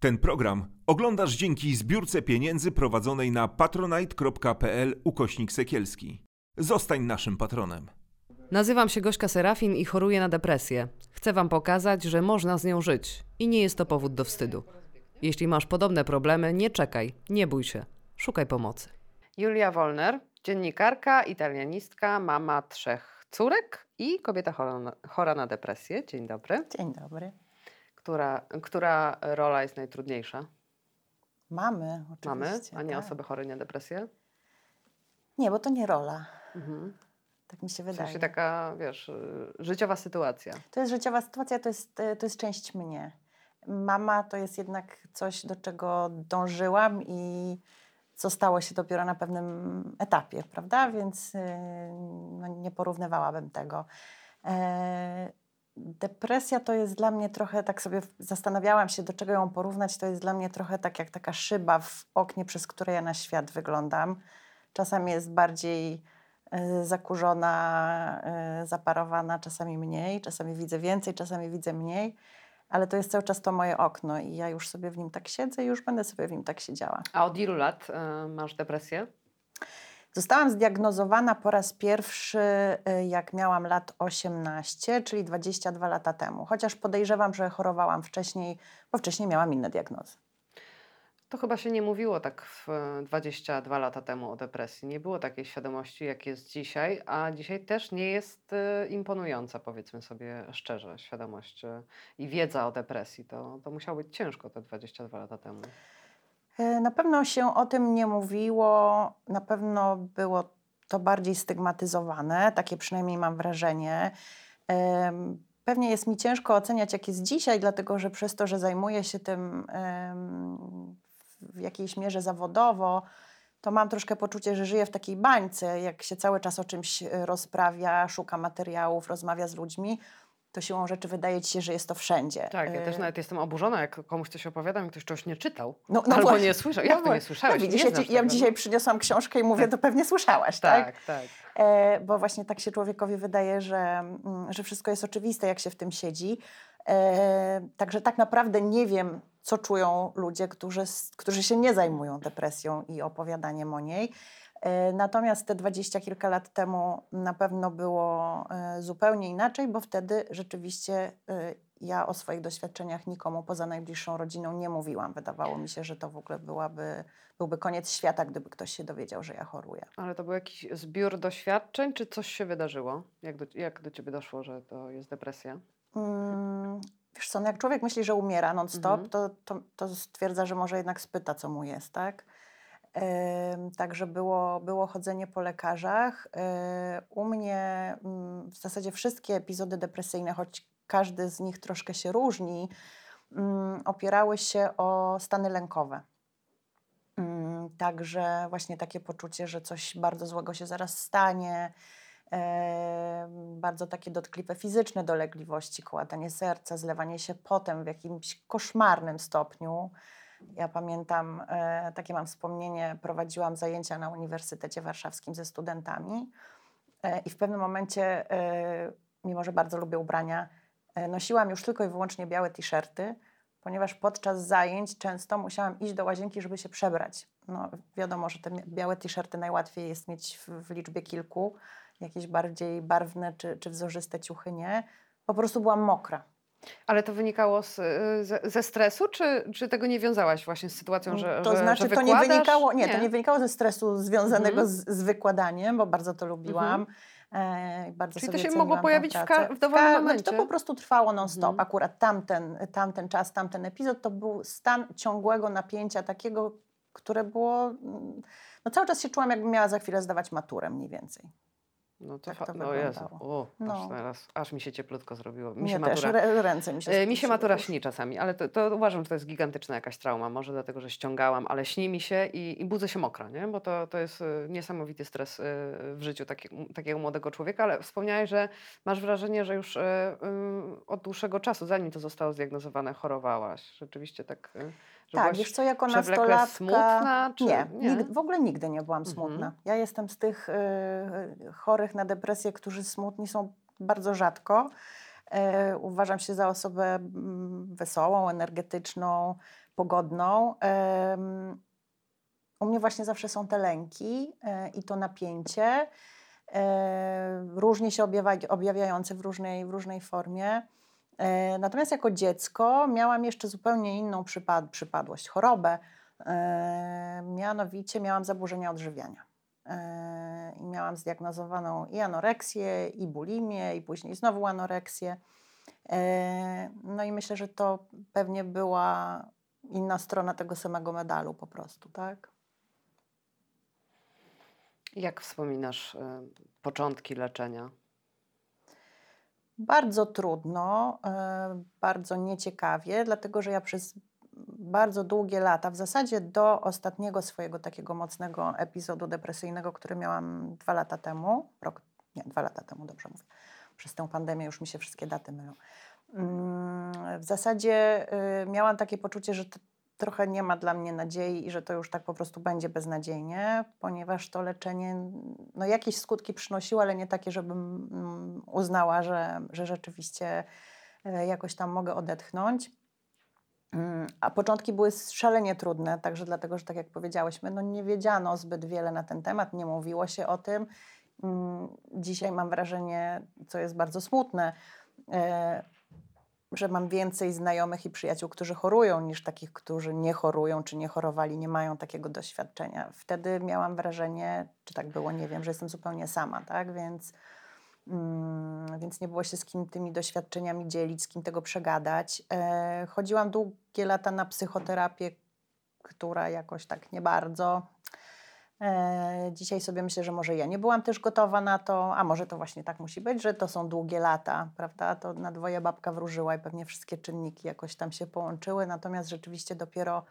Ten program oglądasz dzięki zbiórce pieniędzy prowadzonej na patronite.pl ukośnik sekielski. Zostań naszym patronem. Nazywam się Gośka Serafin i choruję na depresję. Chcę Wam pokazać, że można z nią żyć i nie jest to powód do wstydu. Jeśli masz podobne problemy, nie czekaj, nie bój się, szukaj pomocy. Julia Wolner, dziennikarka, italianistka, mama trzech córek i kobieta chora na, chora na depresję. Dzień dobry. Dzień dobry. Która, która rola jest najtrudniejsza? Mamy, oczywiście. Mamy, a nie tak. osoby chore na depresję? Nie, bo to nie rola. Mhm. Tak mi się W wydaje. sensie taka, wiesz, y, życiowa sytuacja. To jest życiowa sytuacja, to jest, e, to jest część mnie. Mama to jest jednak coś, do czego dążyłam i co stało się dopiero na pewnym etapie, prawda? Więc e, no, nie porównywałabym tego. E, Depresja to jest dla mnie trochę, tak sobie zastanawiałam się, do czego ją porównać. To jest dla mnie trochę tak jak taka szyba w oknie, przez które ja na świat wyglądam. Czasami jest bardziej e, zakurzona, e, zaparowana, czasami mniej, czasami widzę więcej, czasami widzę mniej, ale to jest cały czas to moje okno i ja już sobie w nim tak siedzę i już będę sobie w nim tak siedziała. A od ilu lat y, masz depresję? Zostałam zdiagnozowana po raz pierwszy, y, jak miałam lat 18, czyli 22 lata temu. Chociaż podejrzewam, że chorowałam wcześniej, bo wcześniej miałam inne diagnozy. To chyba się nie mówiło tak w e, 22 lata temu o depresji. Nie było takiej świadomości, jak jest dzisiaj, a dzisiaj też nie jest e, imponująca, powiedzmy sobie szczerze, świadomość e, i wiedza o depresji. To, to musiało być ciężko te 22 lata temu. E, Na pewno się o tym nie mówiło, na pewno było to bardziej stygmatyzowane, takie przynajmniej mam wrażenie. Pewnie jest mi ciężko oceniać, jak jest dzisiaj, dlatego że przez to, że zajmuję się tym w jakiejś mierze zawodowo, to mam troszkę poczucie, że żyję w takiej bańce. Jak się cały czas o czymś e, rozprawia, szuka materiałów, rozmawia z ludźmi, to siłą rzeczy wydaje ci się, że jest to wszędzie. Tak, ja też nawet jestem oburzona, jak komuś coś opowiadam i ktoś czegoś nie czytał. No, no Albo właśnie. nie słyszał. No Jak to nie właśnie. słyszałeś? No widzisz, nie ja, ci, ja dzisiaj przyniosłam książkę i mówię, to pewnie słyszałaś, tak? Tak, tak. E, bo właśnie tak się człowiekowi wydaje, że, mm, że wszystko jest oczywiste, jak się w tym siedzi. E, także tak naprawdę nie wiem, co czują ludzie, którzy, którzy się nie zajmują depresją i opowiadaniem o niej. E, Natomiast te dwadzieścia kilka lat temu na pewno było e, zupełnie inaczej, bo wtedy rzeczywiście e, ja o swoich doświadczeniach nikomu poza najbliższą rodziną nie mówiłam. Wydawało mi się, że to w ogóle byłaby, byłby koniec świata, gdyby ktoś się dowiedział, że ja choruję. Ale to był jakiś zbiór doświadczeń, czy coś się wydarzyło? Jak do, jak do ciebie doszło, że to jest depresja? Mm, wiesz co, no jak człowiek myśli, że umiera non-stop, Mhm. to, to, to stwierdza, że może jednak spyta, co mu jest, tak? Także było, było chodzenie po lekarzach. U mnie mm, w zasadzie wszystkie epizody depresyjne, choć każdy z nich troszkę się różni, mm, opierały się o stany lękowe. Mm, Także właśnie takie poczucie, że coś bardzo złego się zaraz stanie, bardzo takie dotkliwe fizyczne dolegliwości, kołatanie serca, zlewanie się potem w jakimś koszmarnym stopniu. Ja pamiętam, e, takie mam wspomnienie, prowadziłam zajęcia na Uniwersytecie Warszawskim ze studentami e, i w pewnym momencie, e, mimo że bardzo lubię ubrania, nosiłam już tylko i wyłącznie białe t-shirty, ponieważ podczas zajęć często musiałam iść do łazienki, żeby się przebrać. No, wiadomo, że te białe t-shirty najłatwiej jest mieć w, w liczbie kilku, jakieś bardziej barwne czy, czy wzorzyste ciuchy nie. Po prostu byłam mokra. Ale to wynikało z, y, ze, ze stresu, czy, czy tego nie wiązałaś właśnie z sytuacją, że to że, znaczy, że to nie wynikało, nie, to nie wynikało ze stresu związanego Mhm. z, z wykładaniem, bo bardzo to lubiłam. E, bardzo Czyli to się mogło pojawić w ka- w dowolnym ka- momencie? To po prostu trwało non-stop. Mhm. Akurat tamten, tamten czas, tamten epizod to był stan ciągłego napięcia takiego, które było... mm, No cały czas się czułam, jakbym miała za chwilę zdawać maturę mniej więcej. No to, tak to no Jezu, o, No. aż teraz, aż mi się cieplutko zrobiło. Mi Mnie się też, matura, re, ręce mi się E, mi się matura śni czasami, ale to, to uważam, że to jest gigantyczna jakaś trauma. Może dlatego, że ściągałam, ale śni mi się i, i budzę się mokra, nie? bo to, to jest e, niesamowity stres e, w życiu taki, takiego młodego człowieka. Ale wspomniałeś, że masz wrażenie, że już od dłuższego czasu, zanim to zostało zdiagnozowane, chorowałaś. Rzeczywiście tak. Że Tak, wiesz co, jako nastolatka... smutna? Czy nie, nie? Nigdy, w ogóle nigdy nie byłam Mhm. smutna. Ja jestem z tych y, chorych na depresję, którzy smutni są bardzo rzadko. E, uważam się za osobę mm, wesołą, energetyczną, pogodną. U mnie właśnie zawsze są te lęki e, i to napięcie, e, różnie się objawiające w różnej, w różnej formie. Natomiast jako dziecko miałam jeszcze zupełnie inną przypad przypadłość, chorobę. Mianowicie miałam zaburzenia odżywiania. I miałam zdiagnozowaną i anoreksję, i bulimię, i później znowu anoreksję. No i myślę, że to pewnie była inna strona tego samego medalu po prostu, tak? Jak wspominasz y, początki leczenia? Bardzo trudno, y, bardzo nieciekawie, dlatego że ja przez bardzo długie lata, w zasadzie do ostatniego swojego takiego mocnego epizodu depresyjnego, który miałam dwa lata temu, rok, nie, dwa lata temu, dobrze mówię, przez tę pandemię już mi się wszystkie daty mylą. Mm, w zasadzie y, miałam takie poczucie, że trochę nie ma dla mnie nadziei i że to już tak po prostu będzie beznadziejnie, ponieważ to leczenie no jakieś skutki przynosiło, ale nie takie, żebym mm, uznała, że, że rzeczywiście y, jakoś tam mogę odetchnąć. Mm, a początki były szalenie trudne, także dlatego, że tak jak powiedziałyśmy, no nie wiedziano zbyt wiele na ten temat, nie mówiło się o tym. Mm, dzisiaj mam wrażenie, co jest bardzo smutne, e, że mam więcej znajomych i przyjaciół, którzy chorują, niż takich, którzy nie chorują, czy nie chorowali, nie mają takiego doświadczenia. Wtedy miałam wrażenie, czy tak było, nie wiem, że jestem zupełnie sama, tak? Więc więc nie było się z kim tymi doświadczeniami dzielić, z kim tego przegadać. E, chodziłam długie lata na psychoterapię, która jakoś tak nie bardzo. E, dzisiaj sobie myślę, że może ja nie byłam też gotowa na to, a może to właśnie tak musi być, że to są długie lata, prawda? To na dwoje babka wróżyła i pewnie wszystkie czynniki jakoś tam się połączyły. Natomiast rzeczywiście dopiero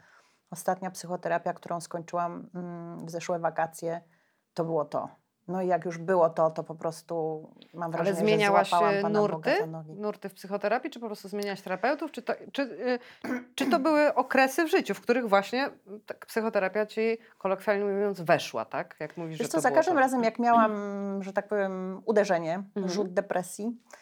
ostatnia psychoterapia, którą skończyłam mm, w zeszłe wakacje, to było to no i jak już było to, to po prostu mam wrażenie, Ale zmieniałaś że nurty? Nurty w psychoterapii, czy po prostu zmieniałaś terapeutów? Czy to, czy, y, czy to były okresy w życiu, w których właśnie tak, psychoterapia ci kolokwialnie mówiąc weszła, tak? Jak mówisz, Wiesz że to co, za każdym tak. razem jak miałam, że tak powiem, uderzenie, mhm. rzut depresji, E,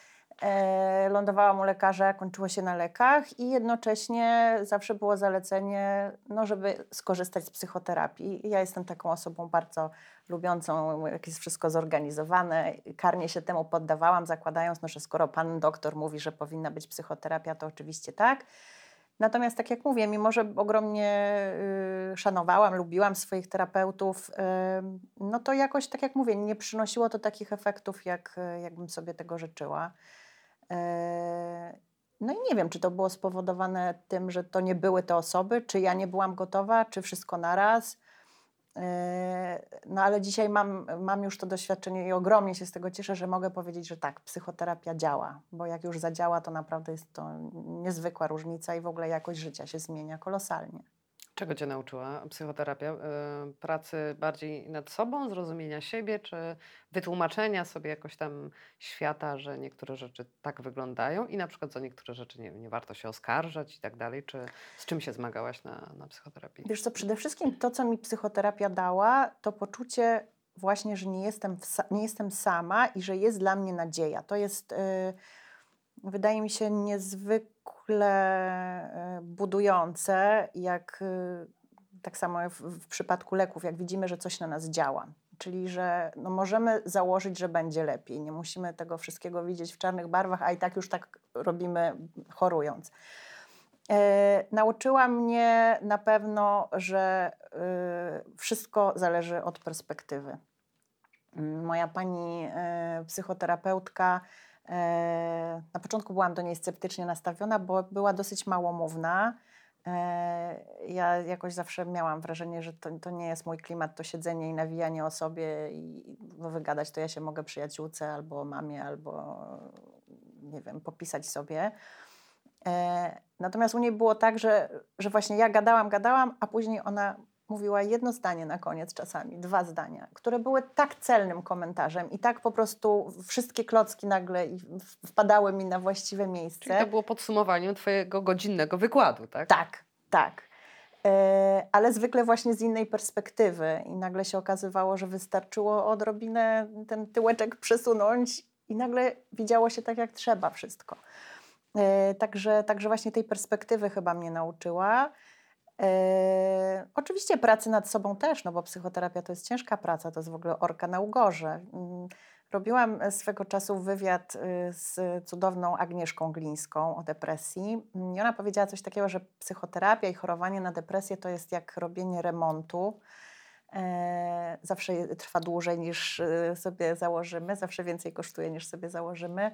lądowałam u lekarza, kończyło się na lekach i jednocześnie zawsze było zalecenie, no, żeby skorzystać z psychoterapii. Ja jestem taką osobą bardzo lubiącą, jak jest wszystko zorganizowane. Karnie się temu poddawałam, zakładając, no, że skoro pan doktor mówi, że powinna być psychoterapia, to oczywiście tak. Natomiast tak jak mówię, mimo że ogromnie y, szanowałam, lubiłam swoich terapeutów, y, no to jakoś, tak jak mówię, nie przynosiło to takich efektów, jak, jakbym sobie tego życzyła. E, no i nie wiem, czy to było spowodowane tym, że to nie były te osoby, czy ja nie byłam gotowa, czy wszystko naraz. E, no ale dzisiaj mam, mam już to doświadczenie i ogromnie się z tego cieszę, że mogę powiedzieć, że tak, psychoterapia działa, bo jak już zadziała, to naprawdę jest to niezwykła różnica i w ogóle jakość życia się zmienia kolosalnie. Czego Cię nauczyła psychoterapia? Y, pracy bardziej nad sobą, zrozumienia siebie, czy wytłumaczenia sobie jakoś tam świata, że niektóre rzeczy tak wyglądają i na przykład za niektóre rzeczy nie, nie warto się oskarżać i tak dalej? Czy z czym się zmagałaś na, na psychoterapii? Wiesz co, przede wszystkim to, co mi psychoterapia dała, to poczucie właśnie, że nie jestem, nie jestem sama i że jest dla mnie nadzieja. To jest, yy, wydaje mi się, niezwykle niezwykle e, budujące, jak e, tak samo w, w przypadku leków, jak widzimy, że coś na nas działa. Czyli, że no możemy założyć, że będzie lepiej. Nie musimy tego wszystkiego widzieć w czarnych barwach, a i tak już tak robimy chorując. E, nauczyła mnie na pewno, że wszystko zależy od perspektywy. Moja pani psychoterapeutka na początku byłam do niej sceptycznie nastawiona, bo była dosyć małomówna. E, ja jakoś zawsze miałam wrażenie, że to, to nie jest mój klimat, to siedzenie i nawijanie o sobie i no, wygadać to ja się mogę przyjaciółce albo mamie, albo nie wiem, popisać sobie. E, natomiast u niej było tak, że, że właśnie ja gadałam, gadałam, a później ona mówiła jedno zdanie na koniec czasami, dwa zdania, które były tak celnym komentarzem i tak po prostu wszystkie klocki nagle wpadały mi na właściwe miejsce. Czyli to było podsumowaniem twojego godzinnego wykładu, tak? Tak, tak. E, ale zwykle właśnie z innej perspektywy i nagle się okazywało, że wystarczyło odrobinę ten tyłeczek przesunąć i nagle widziało się tak, jak trzeba wszystko. E, także, także właśnie tej perspektywy chyba mnie nauczyła. E, oczywiście pracy nad sobą też, no bo psychoterapia to jest ciężka praca, to jest w ogóle orka na ugorze. Mm, robiłam swego czasu wywiad y, z cudowną Agnieszką Glińską o depresji i ona powiedziała coś takiego, że psychoterapia i chorowanie na depresję to jest jak robienie remontu. E, zawsze trwa dłużej niż y, sobie założymy, zawsze więcej kosztuje niż sobie założymy.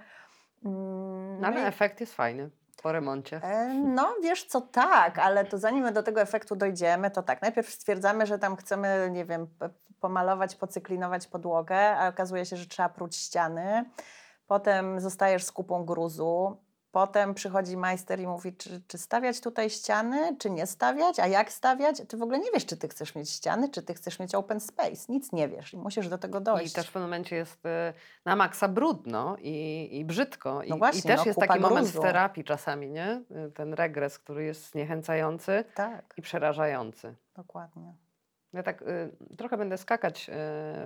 Mm, no ale no efekt jest fajny po remoncie. E, no, wiesz co, tak, ale to zanim do tego efektu dojdziemy, to tak, najpierw stwierdzamy, że tam chcemy, nie wiem, pomalować, pocyklinować podłogę, a okazuje się, że trzeba próć ściany. Potem zostajesz z kupą gruzu, Potem przychodzi majster i mówi, czy, czy, stawiać tutaj ściany, czy nie stawiać, a jak stawiać. Ty w ogóle nie wiesz, czy ty chcesz mieć ściany, czy ty chcesz mieć open space. Nic nie wiesz i musisz do tego dojść. I też w pewnym momencie jest y, na maksa brudno i, i brzydko. I, no właśnie, I też no, jest taki moment w terapii czasami, nie? Y, ten regres, który jest zniechęcający tak. i przerażający. Dokładnie. Ja tak y, trochę będę skakać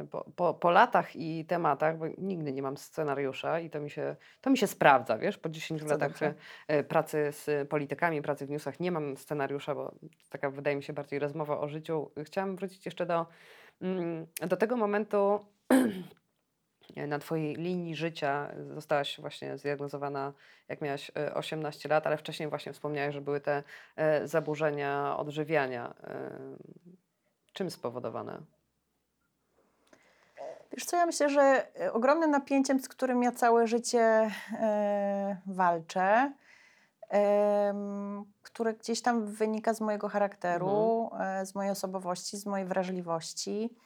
y, po, po, po, latach i tematach, bo nigdy nie mam scenariusza i to mi się, to mi się sprawdza, wiesz, po 10 Co latach y, pracy z politykami, pracy w newsach nie mam scenariusza, bo taka wydaje mi się bardziej rozmowa o życiu. Chciałam wrócić jeszcze do, mm, do tego momentu, na Twojej linii życia zostałaś właśnie zdiagnozowana, jak miałaś 18 lat, ale wcześniej właśnie wspomniałeś, że były te zaburzenia odżywiania. Czym spowodowane? Wiesz co, ja myślę, że e, ogromnym napięciem, z którym ja całe życie e, walczę, e, które gdzieś tam wynika z mojego charakteru, mhm. e, z mojej osobowości, z mojej wrażliwości.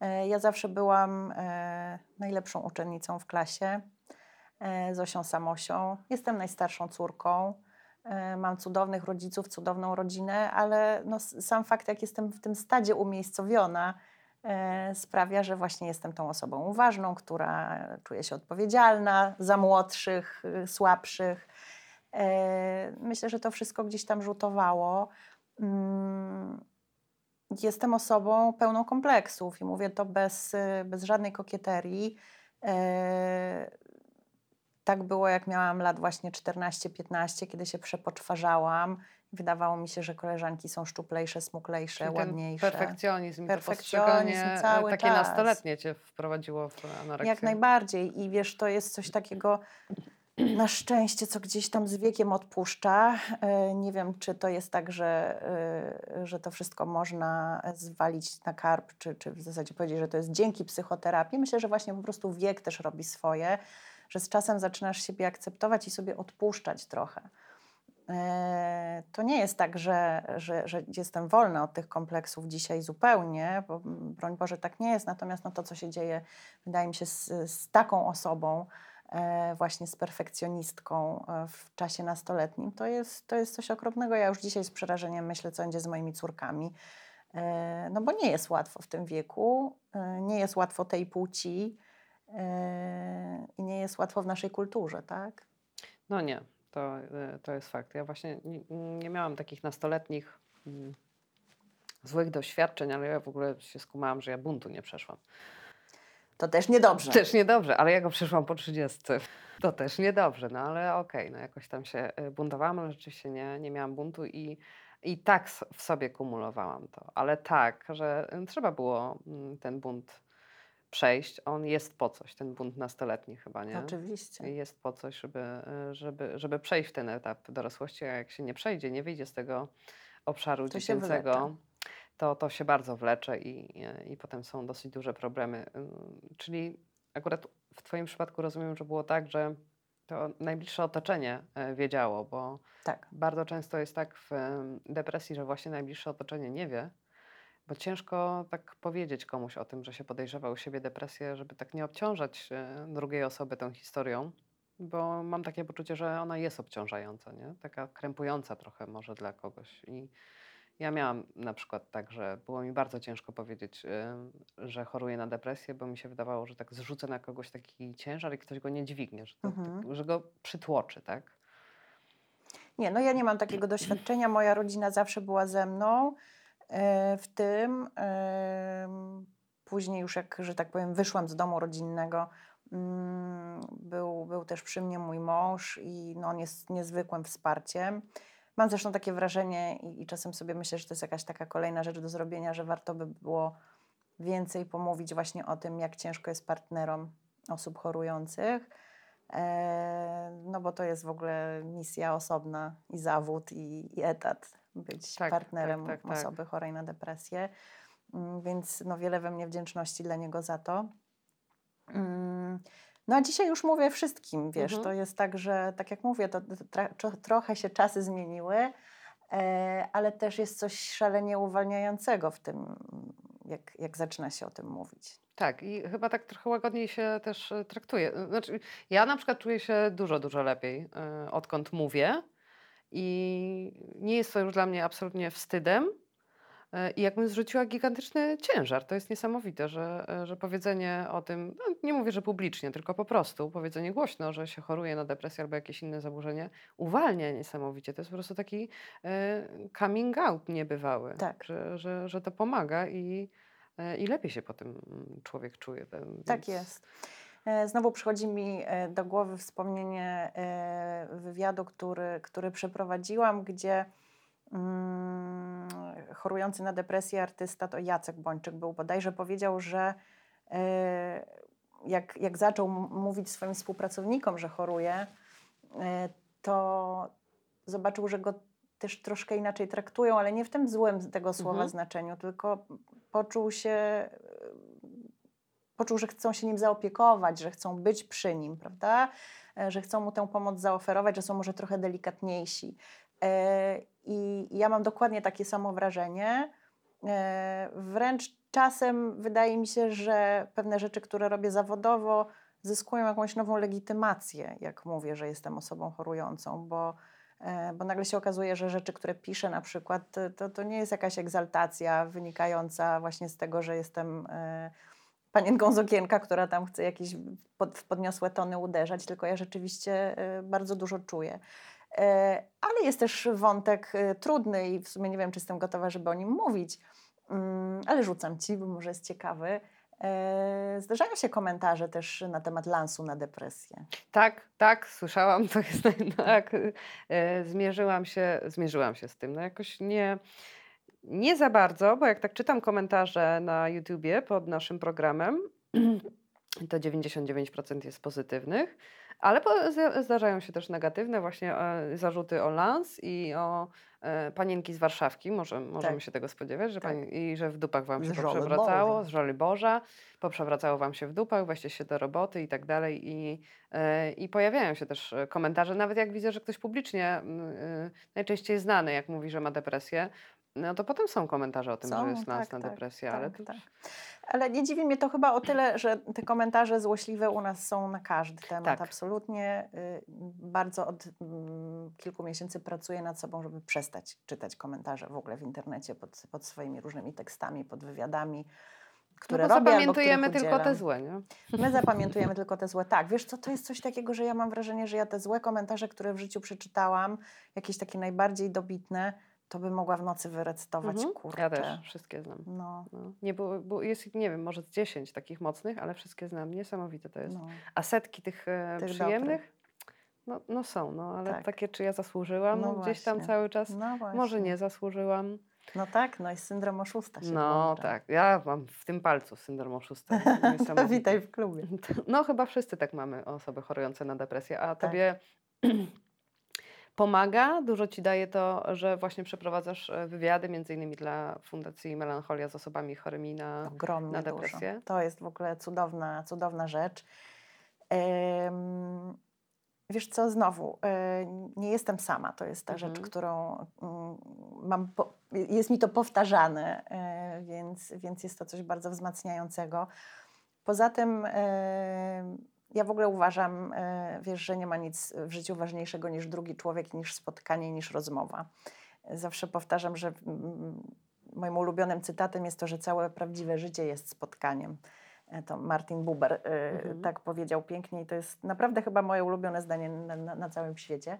E, ja zawsze byłam e, najlepszą uczennicą w klasie, Zosią Samosią. Jestem najstarszą córką. E, mam cudownych rodziców, cudowną rodzinę, ale no, sam fakt, jak jestem w tym stadzie umiejscowiona, e, sprawia, że właśnie jestem tą osobą uważną, która czuje się odpowiedzialna za młodszych, y, słabszych. E, myślę, że to wszystko gdzieś tam rzutowało. Mm, jestem osobą pełną kompleksów i mówię to bez, bez żadnej kokieterii tak było, jak miałam lat właśnie 14-15, kiedy się przepoczwarzałam. Wydawało mi się, że koleżanki są szczuplejsze, smuklejsze, Czyli ładniejsze. perfekcjonizm, perfekcjonizm cały takie czas. nastoletnie cię wprowadziło w anoreksję. Jak najbardziej. I wiesz, to jest coś takiego na szczęście, co gdzieś tam z wiekiem odpuszcza. E, nie wiem, czy to jest tak, że, e, że to wszystko można zwalić na karp, czy, czy w zasadzie powiedzieć, że to jest dzięki psychoterapii. Myślę, że właśnie po prostu wiek też robi swoje że z czasem zaczynasz siebie akceptować i sobie odpuszczać trochę. E, to nie jest tak, że, że, że jestem wolna od tych kompleksów dzisiaj zupełnie, bo broń Boże tak nie jest, natomiast no to, co się dzieje, wydaje mi się, z, z taką osobą, e, właśnie z perfekcjonistką e, w czasie nastoletnim, to jest, to jest coś okropnego. Ja już dzisiaj z przerażeniem myślę, co będzie z moimi córkami. No bo nie jest łatwo w tym wieku, nie jest łatwo tej płci, i nie jest łatwo w naszej kulturze, tak? No nie, to, e, to jest fakt. Ja właśnie nie, nie miałam takich nastoletnich mm, złych doświadczeń, ale ja w ogóle się skumałam, że ja buntu nie przeszłam. To też niedobrze. Też niedobrze, ale ja go przeszłam po 30. To też niedobrze, no ale okej, okay, no jakoś tam się e, buntowałam, ale rzeczywiście nie, nie miałam buntu i, i tak w sobie kumulowałam to. Ale tak, że e, trzeba było mm, ten bunt przejść, on jest po coś, ten bunt nastoletni chyba, nie? Oczywiście. Jest po coś, żeby, żeby, żeby przejść w ten etap dorosłości, a jak się nie przejdzie, nie wyjdzie z tego obszaru to dziecięcego, to, to się bardzo wlecze i, i potem są dosyć duże problemy. Czyli akurat w Twoim przypadku rozumiem, że było tak, że to najbliższe otoczenie e, wiedziało, bo tak. bardzo często jest tak w depresji, że właśnie najbliższe otoczenie nie wie, bo ciężko tak powiedzieć komuś o tym, że się podejrzewa u siebie depresję, żeby tak nie obciążać e, drugiej osoby tą historią, bo mam takie poczucie, że ona jest obciążająca, nie? taka krępująca trochę może dla kogoś. I ja miałam na przykład tak, że było mi bardzo ciężko powiedzieć, e, że choruję na depresję, bo mi się wydawało, że tak zrzucę na kogoś taki ciężar i ktoś go nie dźwignie, że, to, mhm. tak, że go przytłoczy, tak? Nie, no ja nie mam takiego doświadczenia. Moja rodzina zawsze była ze mną. E, w tym później już jak, że tak powiem, wyszłam z domu rodzinnego, Mm, był, był też przy mnie mój mąż i no, on jest niezwykłym wsparciem. Mam zresztą takie wrażenie i, i czasem sobie myślę, że to jest jakaś taka kolejna rzecz do zrobienia, że warto by było więcej pomówić właśnie o tym, jak ciężko jest partnerom osób chorujących. E, no bo to jest w ogóle misja osobna i zawód, i, i etat, być tak, partnerem tak, tak, tak. osoby chorej na depresję. Mm, więc no wiele we mnie wdzięczności dla niego za to. Mm, no a dzisiaj już mówię wszystkim, wiesz, mhm. to jest tak, że tak jak mówię, to, to trochę się czasy zmieniły, e, ale też jest coś szalenie uwalniającego w tym, jak, jak zaczyna się o tym mówić. Tak, i chyba tak trochę łagodniej się też e, traktuje. Znaczy, ja na przykład czuję się dużo, dużo lepiej, e, odkąd mówię. I nie jest to już dla mnie absolutnie wstydem, E, I jakbym zrzuciła gigantyczny ciężar. To jest niesamowite, że, e, że powiedzenie o tym, no nie mówię, że publicznie, tylko po prostu powiedzenie głośno, że się choruje na depresję albo jakieś inne zaburzenie, uwalnia niesamowicie. To jest po prostu taki e, coming out niebywały, tak. że, że, że to pomaga i, i lepiej się potem mm, człowiek czuje. Więc... Tak jest. Znowu przychodzi mi do głowy wspomnienie wywiadu, który, który przeprowadziłam, gdzie Mm, chorujący na depresję artysta, to Jacek Bończyk był bodajże, powiedział, że e, jak, jak zaczął mówić swoim współpracownikom, że choruje, e, to zobaczył, że go też troszkę inaczej traktują, ale nie w tym złym tego słowa mhm. znaczeniu, tylko poczuł się, poczuł, że chcą się nim zaopiekować, że chcą być przy nim, prawda? E, że chcą mu tę pomoc zaoferować, że są może trochę delikatniejsi. E, I ja mam dokładnie takie samo wrażenie. E, wręcz czasem wydaje mi się, że pewne rzeczy, które robię zawodowo, zyskują jakąś nową legitymację, jak mówię, że jestem osobą chorującą, bo, bo nagle się okazuje, że rzeczy, które piszę na przykład, to, to nie jest jakaś egzaltacja wynikająca właśnie z tego, że jestem panienką z okienka, która tam chce jakieś podniosłe tony uderzać, tylko ja rzeczywiście bardzo dużo czuję. E, ale jest też wątek e, trudny i w sumie nie wiem, czy jestem gotowa, żeby o nim mówić, mm, ale rzucam ci, bo może jest ciekawy. Zdarzają się komentarze też na temat lansu na depresję. Tak, tak, słyszałam, to jest tak. Zmierzyłam się, zmierzyłam się z tym. No jakoś nie, nie za bardzo, bo jak tak czytam komentarze na YouTubie pod naszym programem, to 99% jest pozytywnych. Ale zdarzają się też negatywne właśnie e, zarzuty o lans i o e, panienki z Warszawki. Może, możemy tak. się tego spodziewać, że tak. pani, i że w dupach wam się poprzewracało, z żoli Boża, poprzewracało wam się w dupach, weźcie się do roboty i tak dalej. I, e, I pojawiają się też komentarze, nawet jak widzę, że ktoś publicznie, najczęściej znany, jak mówi, że ma depresję, no to potem są komentarze o tym, są, że jest lans tak, tak, depresję, tak, ale to... Tak. Ale nie dziwi mnie to chyba o tyle, że te komentarze złośliwe u nas są na każdy temat. Tak. Absolutnie. Y, bardzo od mm, kilku miesięcy pracuję nad sobą, żeby przestać czytać komentarze w ogóle w internecie pod, pod swoimi różnymi tekstami, pod wywiadami które no robię zapamiętujemy tylko te złe, nie? My zapamiętujemy tylko te złe. Tak, wiesz co, to jest coś takiego, że ja mam wrażenie, że ja te złe komentarze, które w życiu przeczytałam, jakieś takie najbardziej dobitne, to by mogła w nocy wyrecytować, mhm. kurczę. Ja też, wszystkie znam. No. no. Nie, bo, bo jest, nie wiem, może z 10 takich mocnych, ale wszystkie znam. Niesamowite to jest. No. A setki tych, e, tych przyjemnych? No, no są, no ale tak. takie, czy ja zasłużyłam no gdzieś tam cały czas? No może nie zasłużyłam. No tak, no i syndrom oszusta się No włącza. tak, ja mam w tym palcu syndrom oszusta. Witaj w klubie. No chyba wszyscy tak mamy, osoby chorujące na depresję, a tak. tobie pomaga. Dużo ci daje to, że właśnie przeprowadzasz e, wywiady, między innymi dla Fundacji Melancholia z osobami chorymi na, Ogromnie na depresję. Dużo. To jest w ogóle cudowna, cudowna rzecz. wiesz co, znowu, e, nie jestem sama. To jest ta mhm. rzecz, którą mm, mam, jest mi to powtarzane, e, więc, więc jest to coś bardzo wzmacniającego. Poza tym ja w ogóle uważam, e, wiesz, że nie ma nic w życiu ważniejszego niż drugi człowiek, niż spotkanie, niż rozmowa. Zawsze powtarzam, że moim ulubionym cytatem jest to, że całe prawdziwe życie jest spotkaniem. E, to Martin Buber e, mhm. tak powiedział pięknie i to jest naprawdę chyba moje ulubione zdanie na, na, na całym świecie.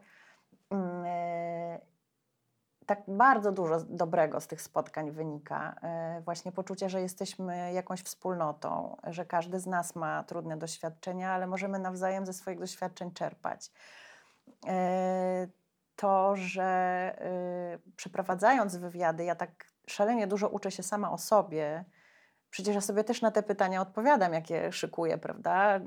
Tak bardzo dużo dobrego z tych spotkań wynika. E, właśnie poczucie, że jesteśmy jakąś wspólnotą, że każdy z nas ma trudne doświadczenia, ale możemy nawzajem ze swoich doświadczeń czerpać. E, to, że e, przeprowadzając wywiady, ja tak szalenie dużo uczę się sama o sobie, Przecież ja sobie też na te pytania odpowiadam, jakie szykuję, prawda?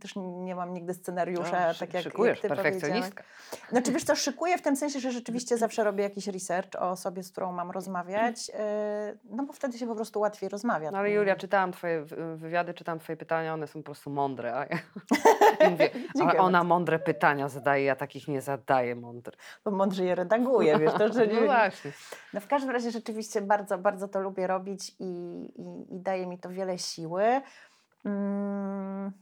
Też nie mam nigdy scenariusza, no, tak jak, szykujesz, jak ty perfekcjonistka. Znaczy wiesz co, szykuję w tym sensie, że rzeczywiście zawsze robię jakiś research o osobie, z którą mam rozmawiać, e, no bo wtedy się po prostu łatwiej rozmawia. No ale Julia, czytałam twoje wywiady, czytałam twoje pytania, one są po prostu mądre, a ja mówię, ale ona mądre pytania zadaje, ja takich nie zadaję mądre. Bo mądrze je redaguje, wiesz, to, że nie... No właśnie. No w każdym razie rzeczywiście bardzo, bardzo to lubię robić i, i, i daje mi to wiele siły. Mm.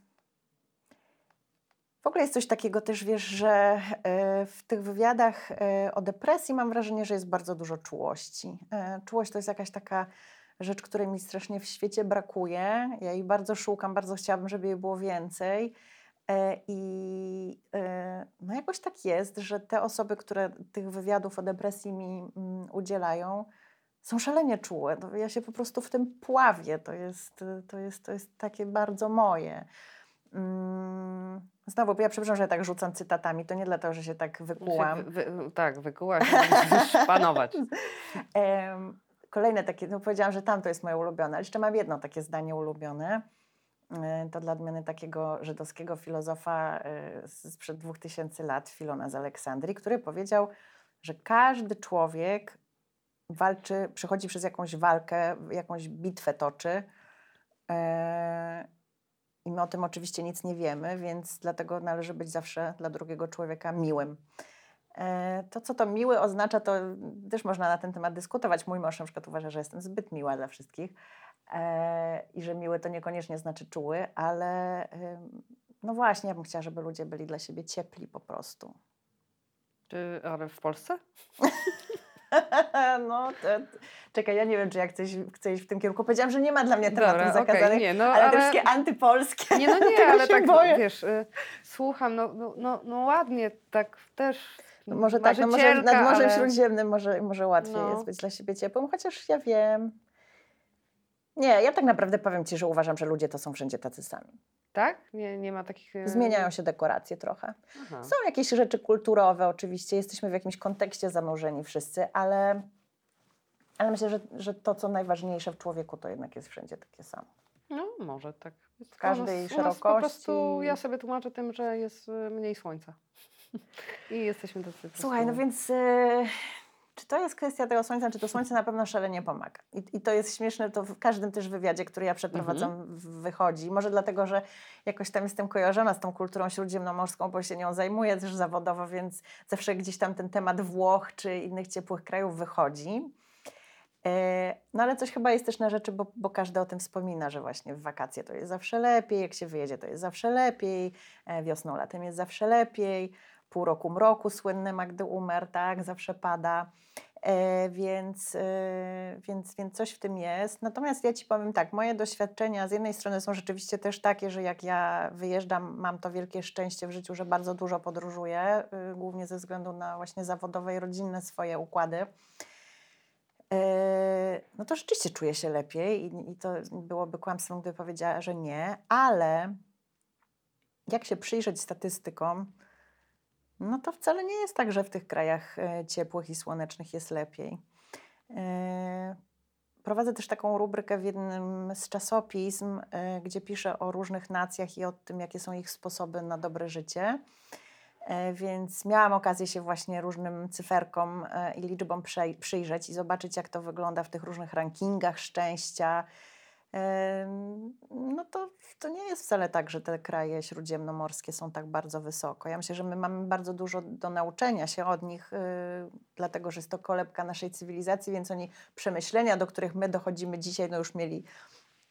W ogóle jest coś takiego też, wiesz, że e, w tych wywiadach e, o depresji mam wrażenie, że jest bardzo dużo czułości. E, czułość to jest jakaś taka rzecz, której mi strasznie w świecie brakuje. Ja jej bardzo szukam, bardzo chciałabym, żeby jej było więcej. I no jakoś tak jest, że te osoby, które tych wywiadów o depresji mi mm, udzielają, są szalenie czułe. No, ja się po prostu w tym pławię. To jest, to jest, to jest takie bardzo moje. Mm, znowu, ja przepraszam, że ja tak rzucam cytatami. To nie dlatego, że się tak wykułam. Wy, wy, tak, wykułaś, panować. Kolejne takie, no powiedziałam, że tam to jest moje ulubione. Ale jeszcze mam jedno takie zdanie ulubione. E, to dla odmiany takiego żydowskiego filozofa e, sprzed dwóch tysięcy lat, Filona z Aleksandrii, który powiedział, że każdy człowiek walczy, przechodzi przez jakąś walkę, jakąś bitwę toczy. E, I my o tym oczywiście nic nie wiemy, więc dlatego należy być zawsze dla drugiego człowieka miłym. E, to, co to miły oznacza, to też można na ten temat dyskutować. Mój mąż na przykład uważa, że jestem zbyt miła dla wszystkich e, i że miły to niekoniecznie znaczy czuły, ale no właśnie, ja bym chciała, żeby ludzie byli dla siebie ciepli po prostu. Ale w Polsce? no, to, czekaj, ja nie wiem, czy ja chcę chcę iść w tym kierunku. Powiedziałam, że nie ma dla mnie tematów Dobra, zakazanych, okay, nie, no, ale, ale te wszystkie antypolskie. Nie, no nie, ale tak, boję. wiesz, y, słucham, no, no, no, no ładnie, tak też no może tak, no może nad Morzem ale... Śródziemnym może, może łatwiej no. jest być dla siebie ciepłym, chociaż ja wiem. Nie, ja tak naprawdę powiem Ci, że uważam, że ludzie to są wszędzie tacy sami. Tak? Nie, nie ma takich... E, Zmieniają się dekoracje trochę. Aha. Są jakieś rzeczy kulturowe oczywiście, jesteśmy w jakimś kontekście zanurzeni wszyscy, ale, ale myślę, że, że to, co najważniejsze w człowieku, to jednak jest wszędzie takie samo. No, może tak. W każdej nas, szerokości. po prostu ja sobie tłumaczę tym, że jest e, mniej słońca. I jesteśmy tacy. Słuchaj, no więc... Yy czy to jest kwestia tego słońca, czy to słońce na pewno szalenie pomaga. I, I, to jest śmieszne, to w każdym też wywiadzie, który ja przeprowadzam, mhm. wychodzi. Może dlatego, że jakoś tam jestem kojarzona z tą kulturą śródziemnomorską, bo się nią zajmuję też zawodowo, więc zawsze gdzieś tam ten temat Włoch czy innych ciepłych krajów wychodzi. E, no ale coś chyba jest też na rzeczy, bo, bo, każdy o tym wspomina, że właśnie w wakacje to jest zawsze lepiej, jak się wyjedzie to jest zawsze lepiej, e, wiosną, latem jest zawsze lepiej pół roku mroku, słynny Magdy Umer, tak, zawsze pada. E, więc, e, więc, więc coś w tym jest. Natomiast ja Ci powiem tak, moje doświadczenia z jednej strony są rzeczywiście też takie, że jak ja wyjeżdżam, mam to wielkie szczęście w życiu, że bardzo dużo podróżuję, y, głównie ze względu na właśnie zawodowe i rodzinne swoje układy. E, no to rzeczywiście czuję się lepiej i, i to byłoby kłamstwem, gdyby powiedziała, że nie, ale jak się przyjrzeć statystykom, no to wcale nie jest tak, że w tych krajach e, ciepłych i słonecznych jest lepiej. E, prowadzę też taką rubrykę w jednym z czasopism, e, gdzie piszę o różnych nacjach i o tym, jakie są ich sposoby na dobre życie. Więc miałam okazję się właśnie różnym cyferkom i liczbom przyjrzeć i zobaczyć, jak to wygląda w tych różnych rankingach szczęścia, to, nie jest wcale tak, że te kraje śródziemnomorskie są tak bardzo wysoko. Ja myślę, że my mamy bardzo dużo do nauczenia się od nich, y, dlatego że jest to kolebka naszej cywilizacji, więc oni przemyślenia, do których my dochodzimy dzisiaj, no już mieli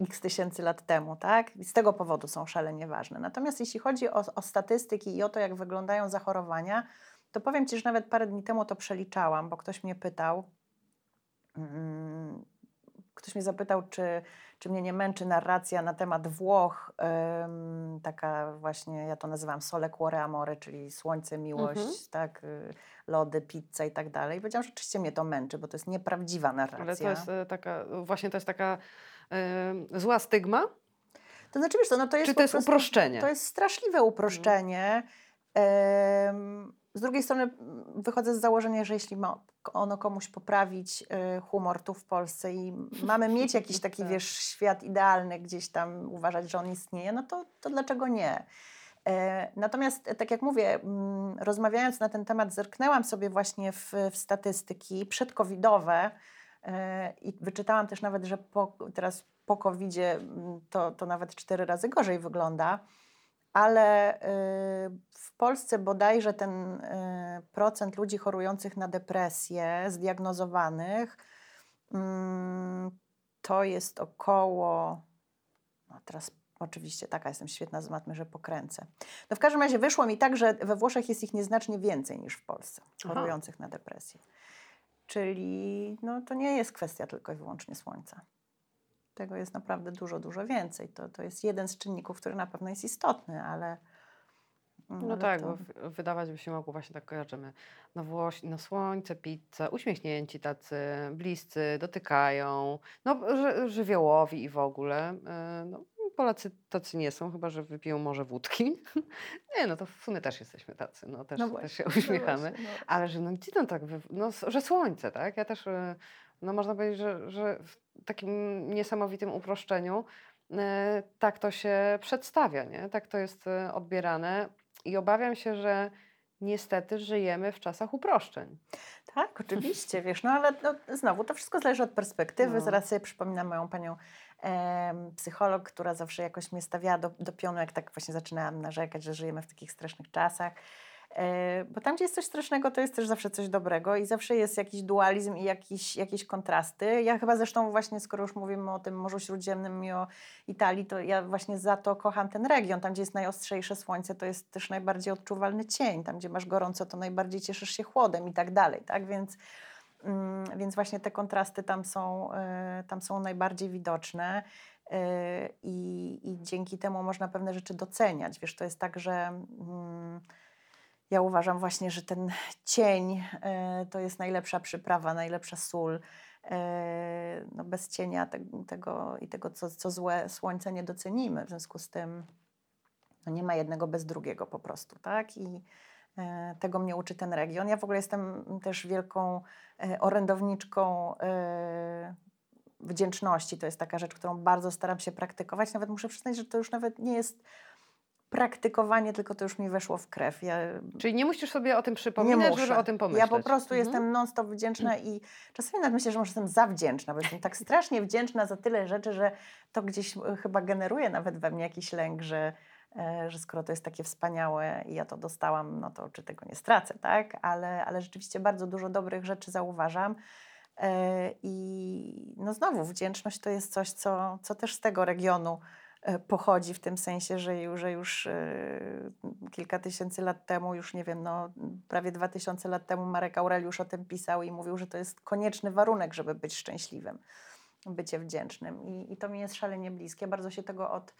x tysięcy lat temu, tak? I z tego powodu są szalenie ważne. Natomiast jeśli chodzi o, o statystyki i o to, jak wyglądają zachorowania, to powiem Ci, że nawet parę dni temu to przeliczałam, bo ktoś mnie pytał, mm, ktoś mnie zapytał, czy, czy mnie nie męczy narracja na temat Włoch, taka właśnie, ja to nazywam sole cuore amore, czyli słońce, miłość, mhm. tak, y, lody, pizza i tak dalej. Powiedziałam, że oczywiście mnie to męczy, bo to jest nieprawdziwa narracja. Ale to jest y, taka, właśnie to jest taka y, zła stygma? To znaczy, wiesz co, no to jest Czy to jest prostu, uproszczenie? To jest straszliwe uproszczenie. Mhm. Z drugiej strony wychodzę z założenia, że jeśli ma ono komuś poprawić y, humor tu w Polsce i mamy mieć jakiś taki, tak. wiesz, świat idealny, gdzieś tam uważać, że on istnieje, no to, to dlaczego nie? E, natomiast, tak jak mówię, rozmawiając na ten temat, zerknęłam sobie właśnie w, w statystyki przedcovidowe e, i wyczytałam też nawet, że po, teraz po covid to, to nawet cztery razy gorzej wygląda ale y, w Polsce bodajże ten y, procent ludzi chorujących na depresję, zdiagnozowanych, mm, to jest około, no teraz oczywiście taka jestem świetna z matmy, że pokręcę. No w każdym razie wyszło mi tak, że we Włoszech jest ich nieznacznie więcej niż w Polsce, chorujących Aha. na depresję. Czyli no, to nie jest kwestia tylko i wyłącznie słońca. Tego jest naprawdę dużo, dużo więcej. To, to jest jeden z czynników, który na pewno jest istotny, ale. No ale tak, to... bo wydawać by się mogło właśnie tak kojarzymy. No, Włoś, no słońce, pizza, uśmiechnięci tacy, bliscy, dotykają, no ży, żywiołowi i w ogóle. Yy, no, Polacy tacy nie są, chyba że wypiją może wódki. nie, no to w sumie też jesteśmy tacy, no też, no właśnie, też się uśmiechamy. No właśnie, no. Ale że no gdzie to tak, no, że słońce, tak? Ja też, y, no można powiedzieć, że, że takim niesamowitym uproszczeniu, e, tak to się przedstawia, nie? tak to jest e, odbierane. I obawiam się, że niestety żyjemy w czasach uproszczeń. Tak, oczywiście, wiesz, no ale no, znowu to wszystko zależy od perspektywy. No. Zaraz sobie przypominam moją panią e, psycholog, która zawsze jakoś mnie stawiała do, do pionu, jak tak właśnie zaczynałam narzekać, że żyjemy w takich strasznych czasach. E, bo tam, gdzie jest coś strasznego, to jest też zawsze coś dobrego i zawsze jest jakiś dualizm i jakiś, jakieś kontrasty. Ja chyba zresztą właśnie, skoro już mówimy o tym Morzu Śródziemnym i o Italii, to ja właśnie za to kocham ten region. Tam, gdzie jest najostrzejsze słońce, to jest też najbardziej odczuwalny cień. Tam, gdzie masz gorąco, to najbardziej cieszysz się chłodem i tak dalej, tak? Więc, mm, więc właśnie te kontrasty tam są, y, tam są najbardziej widoczne. Y, I, I dzięki temu można pewne rzeczy doceniać. Wiesz, to jest tak, że mm, ja uważam właśnie, że ten cień e, to jest najlepsza przyprawa, najlepsza sól. E, no bez cienia te, tego i tego, co, co złe, słońce nie docenimy. W związku z tym no nie ma jednego bez drugiego po prostu, tak? I e, tego mnie uczy ten region. Ja w ogóle jestem też wielką orędowniczką wdzięczności. To jest taka rzecz, którą bardzo staram się praktykować. Nawet muszę przyznać, że to już nawet nie jest praktykowanie, tylko to już mi weszło w krew. Ja, Czyli nie musisz sobie o tym przypominać, żeby o tym pomyśleć. Ja po prostu mhm. jestem non-stop wdzięczna i czasami nawet myślę, że może jestem zawdzięczna, bo jestem tak strasznie wdzięczna za tyle rzeczy, że to gdzieś e, chyba generuje nawet we mnie jakiś lęk, że, e, że skoro to jest takie wspaniałe i ja to dostałam, no to czy tego nie stracę, tak? Ale, ale rzeczywiście bardzo dużo dobrych rzeczy zauważam. E, I no znowu, wdzięczność to jest coś, co, co też z tego regionu pochodzi w tym sensie, że już, że już e, kilka tysięcy lat temu, już nie wiem, no, prawie dwa tysiące lat temu Marek Aureliusz o tym pisał i mówił, że to jest konieczny warunek, żeby być szczęśliwym, bycie wdzięcznym. I, i to mi jest szalenie bliskie. Bardzo się tego od,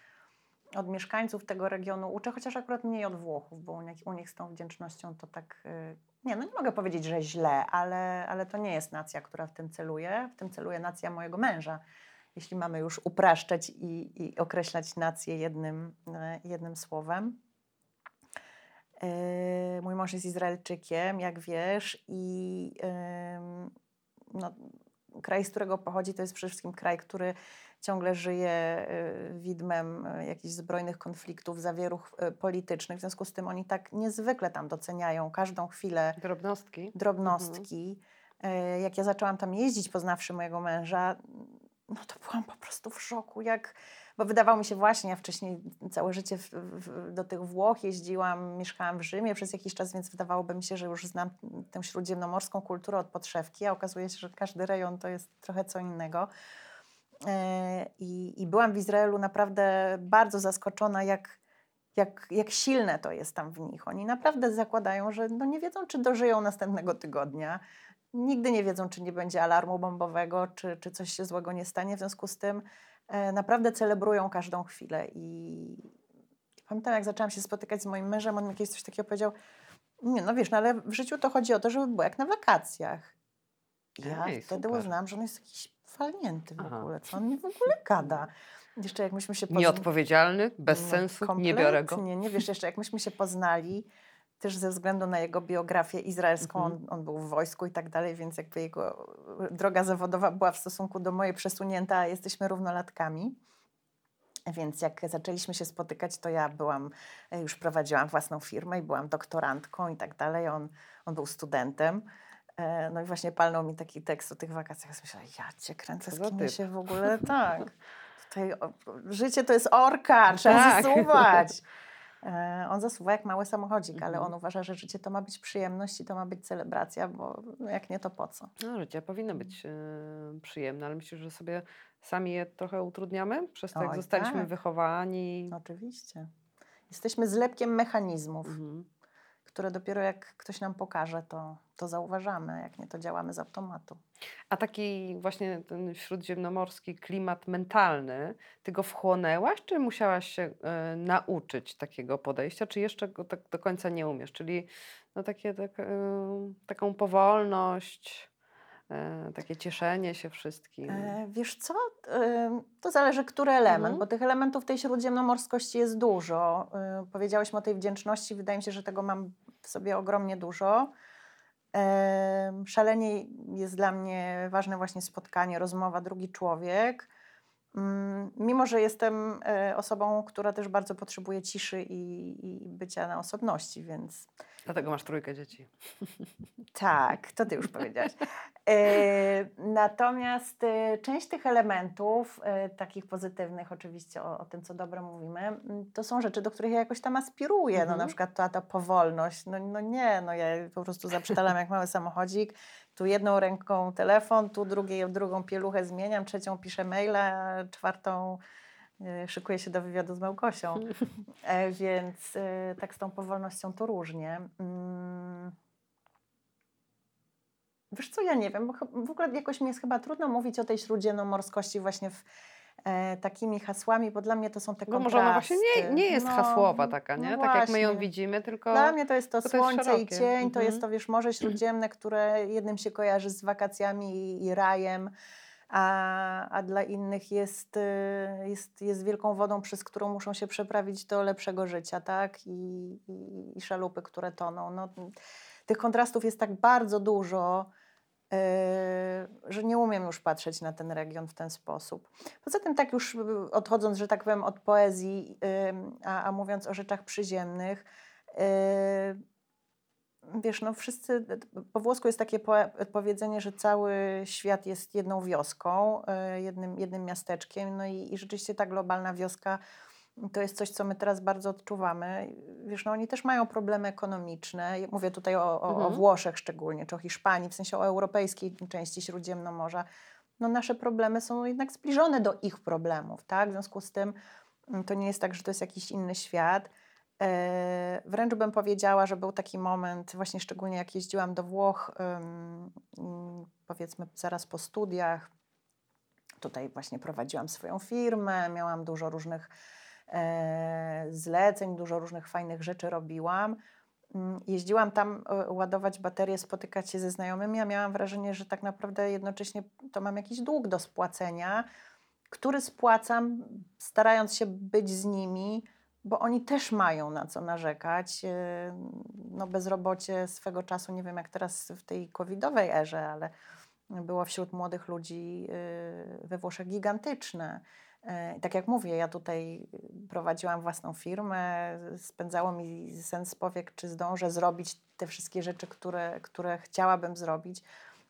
od mieszkańców tego regionu uczę, chociaż akurat mniej od Włochów, bo u nich, u nich z tą wdzięcznością to tak, e, nie, no nie mogę powiedzieć, że źle, ale, ale to nie jest nacja, która w tym celuje. W tym celuje nacja mojego męża jeśli mamy już upraszczać i, i określać nację jednym, e, jednym słowem. E, mój mąż jest Izraelczykiem, jak wiesz, i no, kraj, z którego pochodzi, to jest przede wszystkim kraj, który ciągle żyje e, widmem jakichś zbrojnych konfliktów, zawieruch politycznych. W związku z tym oni tak niezwykle tam doceniają każdą chwilę. Drobnostki. Drobnostki. Mhm. Jak ja zaczęłam tam jeździć, poznawszy mojego męża, no to byłam po prostu w szoku, jak, bo wydawało mi się właśnie, ja wcześniej całe życie w, w, do tych Włoch jeździłam, mieszkałam w Rzymie przez jakiś czas, więc wydawałoby mi się, że już znam tę śródziemnomorską kulturę od podszewki, a okazuje się, że każdy rejon to jest trochę co innego. E, I, I byłam w Izraelu naprawdę bardzo zaskoczona, jak, jak, jak silne to jest tam w nich. Oni naprawdę zakładają, że no nie wiedzą, czy dożyją następnego tygodnia nigdy nie wiedzą, czy nie będzie alarmu bombowego, czy, czy coś się złego nie stanie. W związku z tym e, naprawdę celebrują każdą chwilę. I pamiętam, jak zaczęłam się spotykać z moim mężem, on mi kiedyś coś takiego powiedział, nie, no wiesz, no ale w życiu to chodzi o to, żeby było jak na wakacjach. Ja Ej, wtedy super. uznałam, że on jest jakiś walnięty w Aha. ogóle. Co on mi w ogóle gada? Jeszcze jak myśmy się poznali... Nieodpowiedzialny, bez No, sensu, nie biorę go. kompletnie. Nie wiesz, jeszcze jak myśmy się poznali, też ze względu na jego biografię izraelską, Mhm. on, on był w wojsku i tak dalej, więc jakby jego droga zawodowa była w stosunku do mojej przesunięta, a jesteśmy równolatkami. Więc jak zaczęliśmy się spotykać, to ja byłam, e, już prowadziłam własną firmę i byłam doktorantką i tak dalej. On, on był studentem. E, No i właśnie palnął mi taki tekst o tych wakacjach. Ja myślałam, ja cię kręcę, z kim się w ogóle, tak. Tutaj życie to jest orka, trzeba Tak. zasuwać. E, On zasuwa jak mały samochodzik, ale Mhm. on uważa, że życie to ma być przyjemność i to ma być celebracja, bo no jak nie, to po co? No, życie powinno być e, przyjemne, ale myślę, że sobie sami je trochę utrudniamy przez to, jak Oj, zostaliśmy tak. wychowani. Oczywiście. Jesteśmy zlepkiem mechanizmów, Mhm. Które dopiero jak ktoś nam pokaże, to, to zauważamy, jak nie, to działamy z automatu. A taki właśnie ten śródziemnomorski klimat mentalny, ty go wchłonęłaś, czy musiałaś się e, nauczyć takiego podejścia, czy jeszcze go tak do końca nie umiesz? Czyli no takie, tak, e, taką powolność, takie cieszenie się wszystkim. E, wiesz co, E, to zależy, który element, Mhm. bo tych elementów tej śródziemnomorskości jest dużo. E, Powiedziałyśmy o tej wdzięczności, wydaje mi się, że tego mam w sobie ogromnie dużo. E, Szalenie jest dla mnie ważne właśnie spotkanie, rozmowa, drugi człowiek. Mm, Mimo, że jestem e, osobą, która też bardzo potrzebuje ciszy i, i bycia na osobności, więc Dlatego masz trójkę dzieci. tak, to ty już powiedziałaś. E, natomiast e, część tych elementów, takich pozytywnych, oczywiście o, o tym, co dobre mówimy, m, to są rzeczy, do których ja jakoś tam aspiruję. No, Mhm. na przykład ta, ta powolność. No, no nie, no ja po prostu zaprzetalam jak mały samochodzik. Tu jedną ręką telefon, tu drugiej, drugą pieluchę zmieniam, trzecią piszę maila, czwartą e, szykuję się do wywiadu z Małgosią. E, więc e, tak z tą powolnością to różnie. Mm. Wiesz co, ja nie wiem, bo w ogóle jakoś mi jest chyba trudno mówić o tej śródziemnomorskości właśnie w, e, takimi hasłami, bo dla mnie to są te kontrasty. może ona właśnie nie, nie jest No, hasłowa taka, no nie? tak jak my ją właśnie. widzimy, tylko... Dla mnie to jest to to to jest słońce i cień, to jest Mhm. to, wiesz, Morze Śródziemne, które jednym się kojarzy z wakacjami i, i rajem, a, a dla innych jest, y, jest, jest wielką wodą, przez którą muszą się przeprawić do lepszego życia, tak? I, i, i szalupy, które toną. No, tych kontrastów jest tak bardzo dużo, że nie umiem już patrzeć na ten region w ten sposób. Poza tym, tak już y, odchodząc, że tak powiem, od poezji, y, a, a mówiąc o rzeczach przyziemnych, wiesz, no wszyscy, po włosku jest takie powiedzenie, że cały świat jest jedną wioską, jednym, jednym miasteczkiem, no i, i rzeczywiście ta globalna wioska to jest coś, co my teraz bardzo odczuwamy. Wiesz, no oni też mają problemy ekonomiczne. Mówię tutaj o, o, o Mhm. Włoszech szczególnie, czy o Hiszpanii, w sensie o europejskiej części Śródziemnomorza. No nasze problemy są jednak zbliżone do ich problemów, tak? W związku z tym mm, to nie jest tak, że to jest jakiś inny świat. E, wręcz bym powiedziała, że był taki moment, właśnie szczególnie jak jeździłam do Włoch, powiedzmy zaraz po studiach. Tutaj właśnie prowadziłam swoją firmę, miałam dużo różnych zleceń, dużo różnych fajnych rzeczy robiłam. Mm, Jeździłam tam e, ładować baterie, spotykać się ze znajomymi, a miałam wrażenie, że tak naprawdę jednocześnie to mam jakiś dług do spłacenia, który spłacam, starając się być z nimi, bo oni też mają na co narzekać. E, No, bezrobocie swego czasu, nie wiem jak teraz w tej covidowej erze, ale było wśród młodych ludzi e, we Włoszech gigantyczne. E, Tak jak mówię, ja tutaj prowadziłam własną firmę, spędzało mi sen z powiek, czy zdążę zrobić te wszystkie rzeczy, które, które chciałabym zrobić.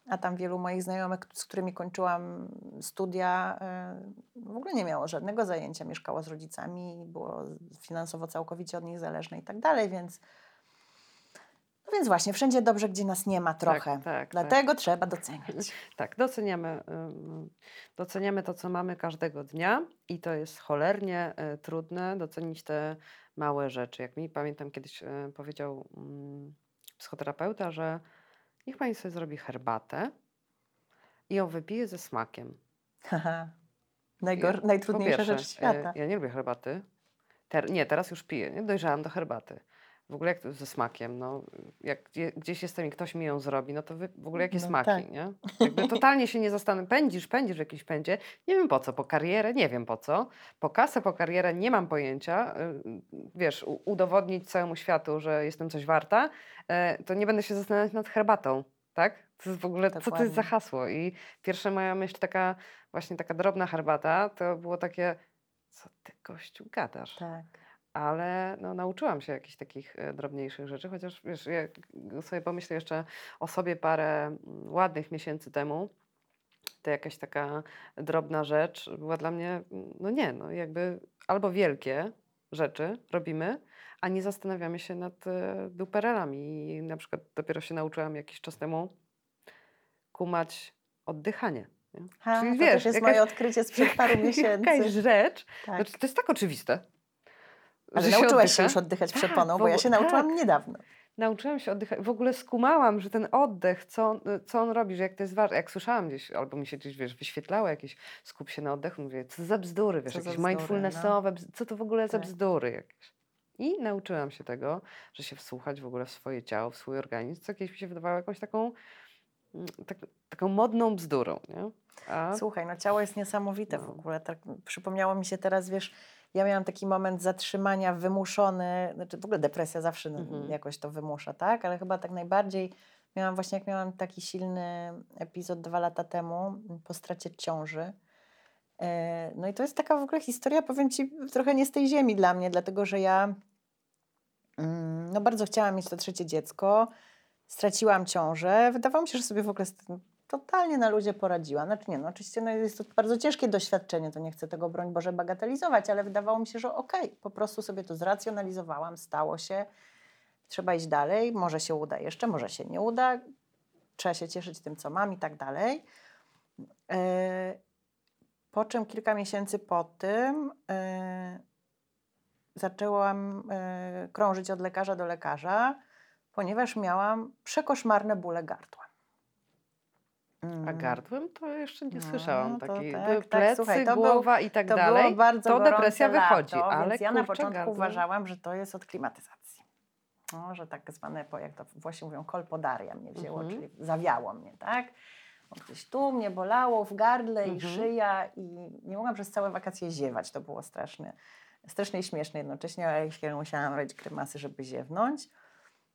A tam wielu moich znajomych, z którymi kończyłam studia, e, w ogóle nie miało żadnego zajęcia, mieszkało z rodzicami, było finansowo całkowicie od nich zależne i tak dalej, więc, no więc właśnie, wszędzie dobrze, gdzie nas nie ma trochę. Tak, tak, Dlatego trzeba doceniać. Tak, doceniamy, doceniamy to, co mamy każdego dnia i to jest cholernie y, trudne docenić te małe rzeczy. Jak mi pamiętam kiedyś y, powiedział mm, psychoterapeuta, że niech pani sobie zrobi herbatę i ją wypije ze smakiem. Haha. Najgor- Ja- najtrudniejsza po rzecz pierwsze, świata. e, Ja nie lubię herbaty. Ter- nie, teraz już piję. Nie? Dojrzałam do herbaty. W ogóle jak to ze smakiem, no, jak gdzie, gdzieś jestem i ktoś mi ją zrobi, no to wy, w ogóle jakie No smaki, tak. nie? Jakby totalnie się nie zastanawiam. Pędzisz, pędzisz w pędzie, nie wiem po co, po karierę, nie wiem po co. Po kasę, po karierę nie mam pojęcia. y, Wiesz, udowodnić całemu światu, że jestem coś warta, e, to nie będę się zastanawiać nad herbatą, tak? To jest w ogóle, co to jest za Dokładnie. hasło? I pierwsza moja myśl taka, właśnie taka drobna herbata, to było takie, co ty gościu gadasz? Tak. Ale no, nauczyłam się jakichś takich e, drobniejszych rzeczy, chociaż wiesz, jak sobie pomyślę jeszcze o sobie parę mm, ładnych miesięcy temu, to jakaś taka drobna rzecz była dla mnie, mm, no nie, no jakby albo wielkie rzeczy robimy, a nie zastanawiamy się nad e, duperelami. I na przykład dopiero się nauczyłam jakiś czas temu kumać oddychanie. Nie? Ha, Czyli to wiesz, też jest jakaś- moje odkrycie sprzed paru miesięcy. Jakaś rzecz, Tak. znaczy, to jest tak oczywiste. Ale że się nauczyłaś się oddycha. już oddychać Tak, przeponą, w bo ja się nauczyłam tak. niedawno. Nauczyłam się oddychać. W ogóle skumałam, że ten oddech, co on, co on robi, że jak to jest ważne. Jak słyszałam gdzieś, albo mi się gdzieś, wiesz, wyświetlało jakieś skup się na oddechu, mówię, co za bzdury, wiesz, Co za jakieś bzdury, mindfulnessowe, bzd- co to w ogóle za Tak. bzdury jakieś. I nauczyłam się tego, że się wsłuchać w ogóle w swoje ciało, w swój organizm, co kiedyś mi się wydawało jakąś taką, mm, tak, taką modną bzdurą, nie? A, Słuchaj, no ciało jest niesamowite w No. ogóle. Tak przypomniało mi się teraz, wiesz, ja miałam taki moment zatrzymania wymuszony, znaczy w ogóle depresja zawsze Mhm. jakoś to wymusza, tak? Ale chyba tak najbardziej miałam właśnie, jak miałam taki silny epizod dwa lata temu m, po stracie ciąży. E, No i to jest taka w ogóle historia, powiem Ci, trochę nie z tej ziemi dla mnie, dlatego że ja mm, no bardzo chciałam mieć to trzecie dziecko, straciłam ciążę. Wydawało mi się, że sobie w ogóle totalnie na ludzie poradziłam. Znaczy nie, no oczywiście no jest to bardzo ciężkie doświadczenie, to nie chcę tego, broń Boże, bagatelizować, ale wydawało mi się, że okej, po prostu sobie to zracjonalizowałam, stało się, trzeba iść dalej, może się uda jeszcze, może się nie uda, trzeba się cieszyć tym, co mam i tak dalej. E, Po czym kilka miesięcy po tym e, zaczęłam e, krążyć od lekarza do lekarza, ponieważ miałam przekoszmarne bóle gardła. A Mm. gardłem to jeszcze nie No, słyszałam. to Taki, tak, były tak, plecy, słuchaj, to był- głowa i tak to dalej. to depresja wychodzi, lato, ale więc ja na początku gardło- uważałam, że to jest od klimatyzacji. No, że tak zwane, jak to Włosi mówią, kolpodaria mnie wzięło, Mhm. czyli zawiało mnie, tak? Gdzieś tu mnie bolało, w gardle i Mhm. szyja i nie mogłam przez całe wakacje ziewać. To było straszne, strasznie i śmieszne jednocześnie, ale musiałam robić grymasy, żeby ziewnąć.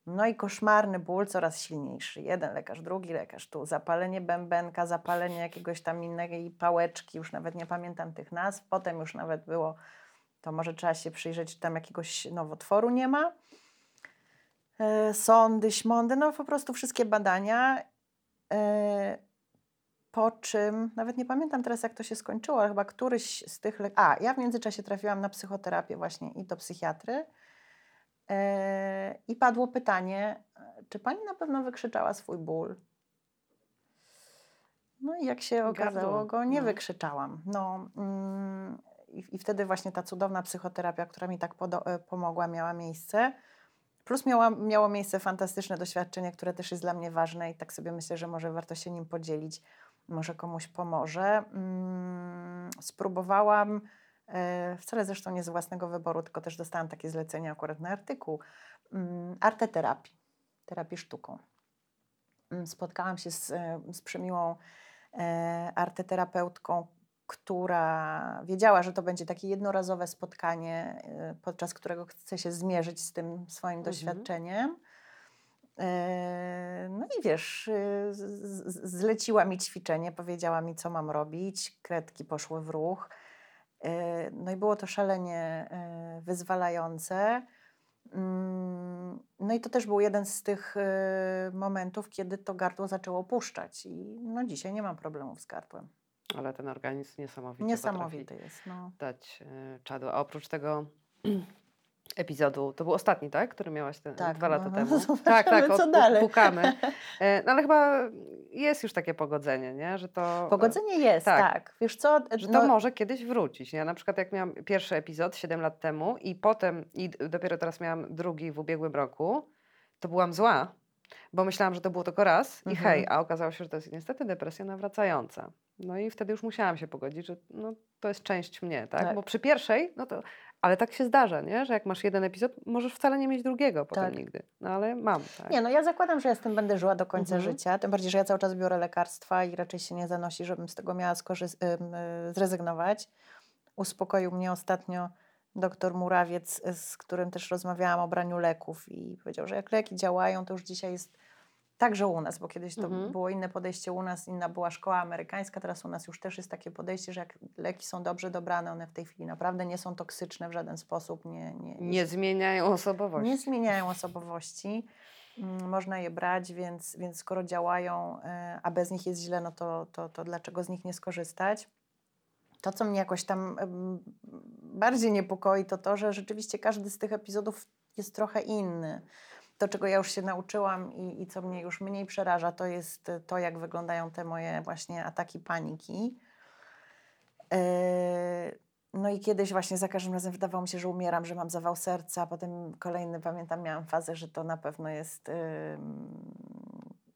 No i koszmarny ból coraz silniejszy. Jeden lekarz, drugi lekarz, tu zapalenie bębenka, zapalenie jakiegoś tam innej pałeczki, już nawet nie pamiętam tych nazw. Potem już nawet było, to może trzeba się przyjrzeć, czy tam jakiegoś nowotworu nie ma. E, sądy, śmondy, no po prostu wszystkie badania. E, po czym, nawet nie pamiętam teraz jak to się skończyło, ale chyba któryś z tych... Le- A, ja w międzyczasie trafiłam na psychoterapię właśnie i do psychiatry. E, I padło pytanie, e, czy pani na pewno wykrzyczała swój ból? No i jak się okazało, go nie no. wykrzyczałam. No, mm, i, I wtedy właśnie ta cudowna psychoterapia, która mi tak e, pomogła, miała miejsce. Plus miała, miało miejsce fantastyczne doświadczenie, które też jest dla mnie ważne i tak sobie myślę, że może warto się nim podzielić, może komuś pomoże. Mm, spróbowałam, wcale zresztą nie z własnego wyboru, tylko też dostałam takie zlecenie akurat na artykuł, mm, arteterapii, terapii sztuką. Mm, Spotkałam się z, e, z przemiłą e, arteterapeutką, która wiedziała, że to będzie takie jednorazowe spotkanie, e, podczas którego chce się zmierzyć z tym swoim Mhm. doświadczeniem. E, No i wiesz, e, zleciła mi ćwiczenie, powiedziała mi, co mam robić, kredki poszły w ruch. E, No i było to szalenie e, wyzwalające. Mm, No i to też był jeden z tych e, momentów, kiedy to gardło zaczęło puszczać i no dzisiaj nie mam problemów z gardłem. Ale ten organizm Niesamowity potrafi jest, no. dać czadu. A oprócz tego epizodu, to był ostatni, tak? Który miałaś te, Tak, dwa lata no, temu. zobaczymy, tak, tak, co odpu- dalej. pukamy. E, No ale chyba jest już takie pogodzenie, nie? Że to, Pogodzenie jest, tak. tak. Wiesz co? że no, to może kiedyś wrócić. Ja na przykład jak miałam pierwszy epizod 7 lat temu i potem, i dopiero teraz miałam drugi w ubiegłym roku, to byłam zła, bo myślałam, że to było tylko raz i Mhm. hej, a okazało się, że to jest niestety depresja nawracająca. No i wtedy już musiałam się pogodzić, że no, to jest część mnie, tak? Tak. Bo przy pierwszej, no to, ale tak się zdarza, nie? Że jak masz jeden epizod, możesz wcale nie mieć drugiego potem Tak. nigdy. No ale mam, tak. Nie, no ja zakładam, że ja z tym będę żyła do końca Mhm. życia. Tym bardziej, że ja cały czas biorę lekarstwa i raczej się nie zanosi, żebym z tego miała y, zrezygnować. Uspokoił mnie ostatnio doktor Murawiec, y, z którym też rozmawiałam o braniu leków i powiedział, że jak leki działają, to już dzisiaj jest także u nas, bo kiedyś to Mhm. było inne podejście u nas, inna była szkoła amerykańska, teraz u nas już też jest takie podejście, że jak leki są dobrze dobrane, one w tej chwili naprawdę nie są toksyczne w żaden sposób, nie, nie, Nie zmieniają osobowości. nie zmieniają osobowości. Mm, Można je brać, więc, więc skoro działają, e, a bez nich jest źle, no to, to, to dlaczego z nich nie skorzystać? To, co mnie jakoś tam bardziej niepokoi, to to, że rzeczywiście każdy z tych epizodów jest trochę inny. To, czego ja już się nauczyłam i, i co mnie już mniej przeraża, to jest to, jak wyglądają te moje właśnie ataki paniki. E, No i kiedyś właśnie za każdym razem wydawało mi się, że umieram, że mam zawał serca, a potem kolejny, pamiętam, miałam fazę, że to na pewno jest... ym,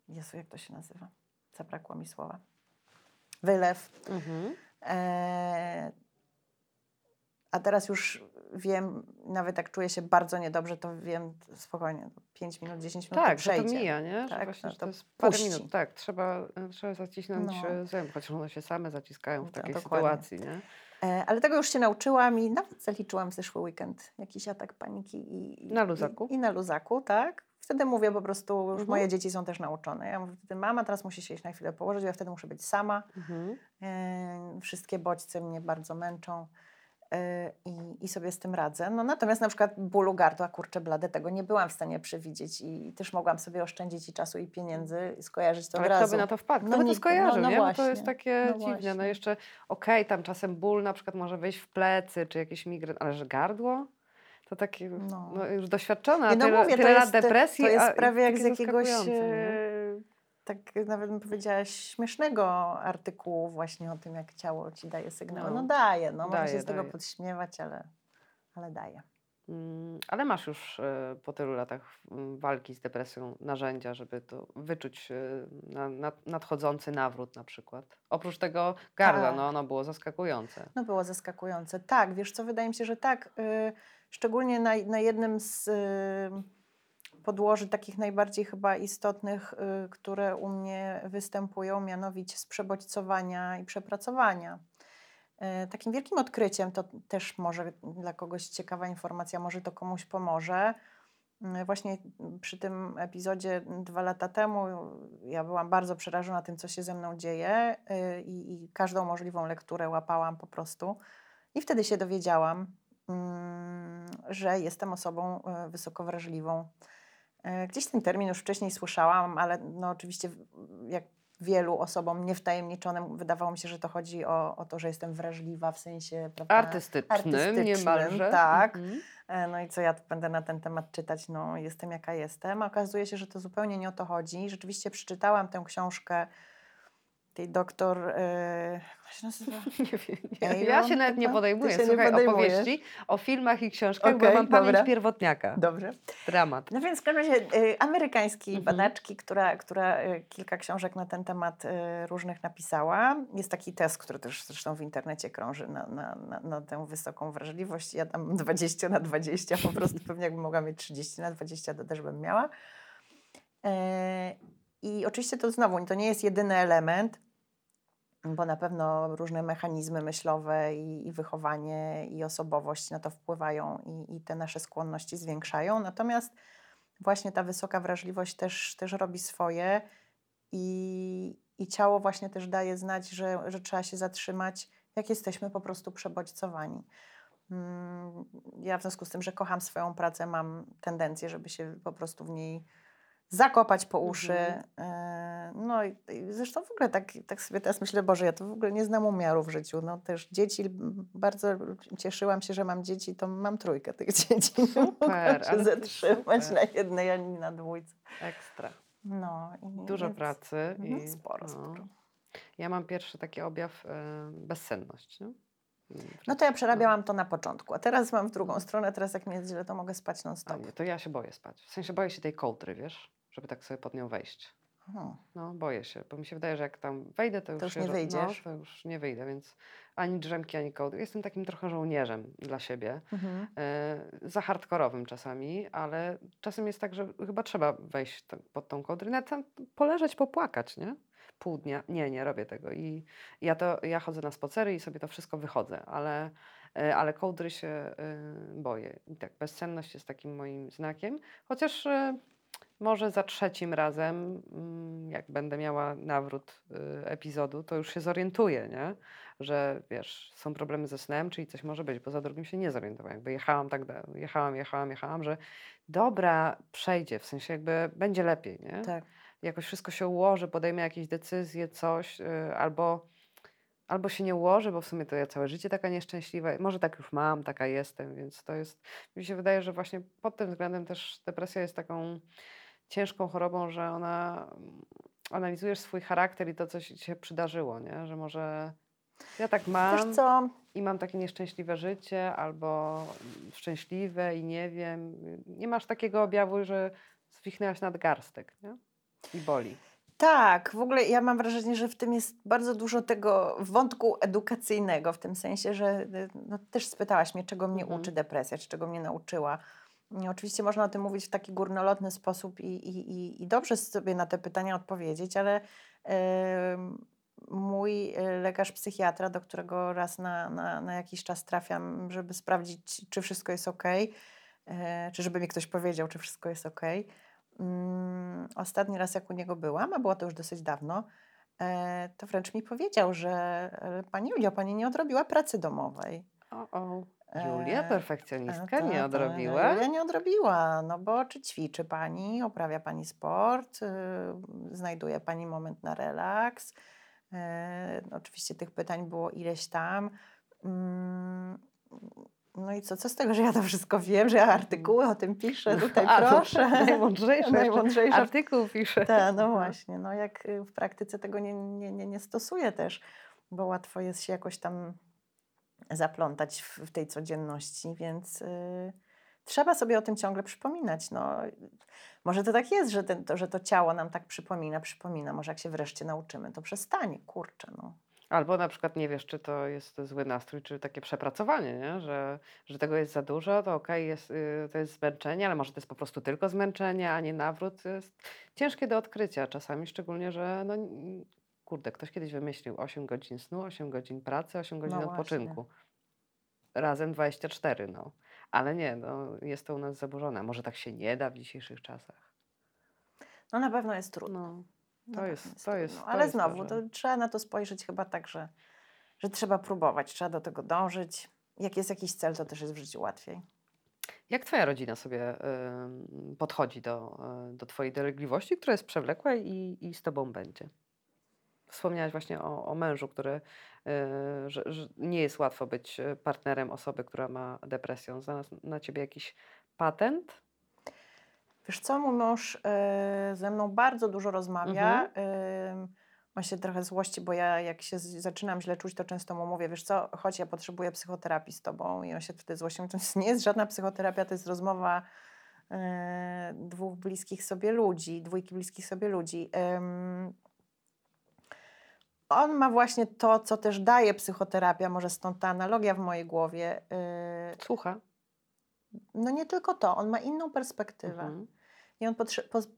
Jezu, jak to się nazywa? Zabrakło mi słowa. Wylew. Mhm. E, a teraz już wiem, nawet jak czuję się bardzo niedobrze, to wiem spokojnie, 5 minut, 10 minut Tak, to że to przejdzie. mija, nie? Że Tak, właśnie, no to to jest parę minut. Tak, trzeba, e, trzeba zacisnąć No. no. zęb, chociaż one się same zaciskają w To takiej dokładnie. sytuacji, nie? E, ale tego już się nauczyłam i nawet zaliczyłam w zeszły weekend jakiś atak paniki. I, i, Na luzaku? I, I na luzaku, tak. Wtedy mówię po prostu, już Mhm. moje dzieci są też nauczone. Ja mówię wtedy, mama teraz musi się iść na chwilę położyć, ja wtedy muszę być sama. Mhm. E, wszystkie bodźce mnie bardzo męczą e, i, i sobie z tym radzę. No, natomiast na przykład bólu gardła, kurczę blade, tego nie byłam w stanie przewidzieć i też mogłam sobie oszczędzić i czasu i pieniędzy i skojarzyć to Ale od razu. kto by na to wpadł? No by to no- skojarzył, no nie? Bo to jest takie no dziwne. No jeszcze, okej, tam czasem ból na przykład może wejść w plecy, czy jakiś migren, ale że gardło? To takie, no, No. już doświadczona, Nie, no tyle, mówię, to tyle lat jest- depresji, to jest prawie jak z jakiegoś, e, tak nawet bym powiedziała, śmiesznego artykułu właśnie o tym, jak ciało ci daje sygnały. No, No. daje, no może Daje, się z tego podśmiewać, ale, ale daje. Mm, Ale masz już e, po tylu latach walki z depresją narzędzia, żeby to wyczuć e, na, na, nadchodzący nawrót na przykład. Oprócz tego gardła, Tak. no ono było zaskakujące. No było zaskakujące. Tak, wiesz co, wydaje mi się, że tak. y, szczególnie na, na jednym z y, podłoży takich najbardziej chyba istotnych, y, które u mnie występują, mianowicie z przebodźcowania i przepracowania. Y, takim wielkim odkryciem, to też może dla kogoś ciekawa informacja, może to komuś pomoże. Y, Właśnie przy tym epizodzie dwa lata temu ja byłam bardzo przerażona tym, co się ze mną dzieje i, i każdą możliwą lekturę łapałam po prostu. I wtedy się dowiedziałam, mm, że jestem osobą wysoko wrażliwą. Y, Gdzieś ten termin już wcześniej słyszałam, ale no oczywiście jak wielu osobom niewtajemniczonym wydawało mi się, że to chodzi o, o to, że jestem wrażliwa w sensie prawda, Artystycznym, artystycznym, niemalże. tak. Mhm. E, No i co ja tu będę na ten temat czytać? No, jestem jaka jestem. A okazuje się, że to zupełnie nie o to chodzi. Rzeczywiście przeczytałam tę książkę tej doktor. E, jak się nazywa? Nie wiem, nie. Ja się nawet nie podejmuję, się nie słuchaj, podejmujesz. opowieści o filmach i książkach, bo Okej, mam pamięć dobra. pierwotniaka. Dobrze. Dramat. No więc w każdym razie e, amerykańskiej Mhm. badaczki, która, która e, kilka książek na ten temat e, różnych napisała. Jest taki test, który też zresztą w internecie krąży na, na, na, na tę wysoką wrażliwość. Ja tam 20 na 20, po prostu pewnie jakbym mogła mieć 30 na 20, to też bym miała. I oczywiście to znowu, to nie jest jedyny element, bo na pewno różne mechanizmy myślowe i, i wychowanie i osobowość na to wpływają i, i te nasze skłonności zwiększają. Natomiast właśnie ta wysoka wrażliwość też, też robi swoje i, i ciało właśnie też daje znać, że, że trzeba się zatrzymać, jak jesteśmy po prostu przebodźcowani. Mm, Ja w związku z tym, że kocham swoją pracę, mam tendencję, żeby się po prostu w niej zakopać po uszy. Mhm. No i, i zresztą w ogóle tak, tak sobie teraz myślę, Boże, ja to w ogóle nie znam umiaru w życiu. No też dzieci, bardzo cieszyłam się, że mam dzieci, to mam trójkę tych dzieci. Nie Super, ale się zatrzymać super. na jednej ani na dwójce. Ekstra. No, i Dużo więc- pracy. Mhm, i, sporo, no. sporo. Ja mam pierwszy taki objaw e, bezsenność. Nie? Mm, No to ja przerabiałam to na początku, a teraz mam w drugą stronę, teraz jak mi jest źle, to mogę spać non A stop. nie, to ja się boję spać. W sensie boję się tej kołdry, wiesz? Żeby tak sobie pod nią wejść. No, boję się, bo mi się wydaje, że jak tam wejdę, to już, już się nie wyjdziesz? No, to już nie wyjdę, więc ani drzemki, ani kołdry. Jestem takim trochę żołnierzem dla siebie. Mhm. E, za hardkorowym czasami, ale czasem jest tak, że chyba trzeba wejść t- pod tą kołdrę, nawet tam poleżeć, popłakać, nie? Pół dnia. Nie, nie robię tego. I ja to, ja chodzę na spacery i sobie to wszystko wychodzę, ale, e, ale kołdry się e, boję. I tak, bezsenność jest takim moim znakiem, chociaż może za trzecim razem, mm, jak będę miała nawrót y, epizodu, to już się zorientuję, nie? że wiesz, są problemy ze snem, czyli coś może być, bo za drugim się nie zorientowałam. Jakby jechałam tak, jechałam, jechałam, jechałam, że dobra, przejdzie, w sensie jakby będzie lepiej, nie? Tak. Jakoś wszystko się ułoży, podejmę jakieś decyzje, coś, y, albo, albo się nie ułoży, bo w sumie to ja całe życie taka nieszczęśliwa, może tak już mam, taka jestem, więc to jest, mi się wydaje, że właśnie pod tym względem też depresja jest taką ciężką chorobą, że ona mm, analizujesz swój charakter i to, co się przydarzyło, nie? Że może ja tak mam i mam takie nieszczęśliwe życie, albo szczęśliwe i nie wiem. Nie masz takiego objawu, że zwichnęłaś nadgarstek, nie? I boli. Tak, w ogóle ja mam wrażenie, że w tym jest bardzo dużo tego wątku edukacyjnego, w tym sensie, że y, no, też spytałaś mnie, czego mnie Mhm. uczy depresja, czy czego mnie nauczyła. Oczywiście można o tym mówić w taki górnolotny sposób i, i, i, dobrze sobie na te pytania odpowiedzieć, ale mój y, lekarz psychiatra, do którego raz na, na, na jakiś czas trafiam, żeby sprawdzić, czy wszystko jest ok, czy żeby mi ktoś powiedział, czy wszystko jest ok. Mm, ostatni raz, jak u niego byłam, a było to już dosyć dawno, e, to wręcz mi powiedział, że e, Pani Julio, Pani nie odrobiła pracy domowej. O, o. Julia, E, perfekcjonistka, E, nie ta, ta, odrobiła? Julia nie odrobiła, no bo czy ćwiczy Pani, uprawia Pani sport, y, znajduje Pani moment na relaks. E, no oczywiście tych pytań było ileś tam. Mm, No i co, co z tego, że ja to wszystko wiem, że ja artykuły o tym piszę, tutaj A, proszę. Najmądrzejsze, Najmądrzejsza artykuł pisze. tak, no właśnie. No jak w praktyce tego nie, nie, nie, nie stosuję też, bo łatwo jest się jakoś tam zaplątać w, tej codzienności, więc y, trzeba sobie o tym ciągle przypominać. No, może to tak jest, że, ten, to, że to ciało nam tak przypomina, przypomina. Może jak się wreszcie nauczymy, to przestanie. Kurczę, no. Albo na przykład nie wiesz, czy to jest zły nastrój, czy takie przepracowanie, nie? Że, że tego jest za dużo, to okej, jest, y, to jest zmęczenie, ale może to jest po prostu tylko zmęczenie, a nie nawrót. Jest ciężkie do odkrycia czasami, szczególnie, że no, kurde, ktoś kiedyś wymyślił 8 godzin snu, 8 godzin pracy, 8 godzin No właśnie. odpoczynku. Razem 24, no. Ale nie, no, jest to u nas zaburzone. Może tak się nie da w dzisiejszych czasach. no na pewno jest trudno. No, to pewno jest, to jest. to Ale jest to, znowu, to, że- trzeba na to spojrzeć chyba tak, że, że trzeba próbować, trzeba do tego dążyć. Jak jest jakiś cel, to też jest w życiu łatwiej. Jak twoja rodzina sobie ym, podchodzi do, y, do twojej dolegliwości, która jest przewlekła i, i z tobą będzie? Wspomniałaś właśnie o, o mężu, który, y, że, że nie jest łatwo być y, partnerem osoby, która ma depresję. Znalazł na ciebie jakiś patent? Wiesz co, mój mąż e, ze mną bardzo dużo rozmawia. Mhm. On się trochę złości, bo ja jak się z, zaczynam źle czuć, to często mu mówię, wiesz co, chodź, ja potrzebuję psychoterapii z tobą. I on się wtedy złości. Mówi, To nie jest żadna psychoterapia, to jest rozmowa dwóch bliskich sobie ludzi, dwójki bliskich sobie ludzi. Ym, on ma właśnie to, co też daje psychoterapia, może stąd ta analogia w mojej głowie. y, Słucha. no nie tylko to, on ma inną perspektywę. Mhm. I on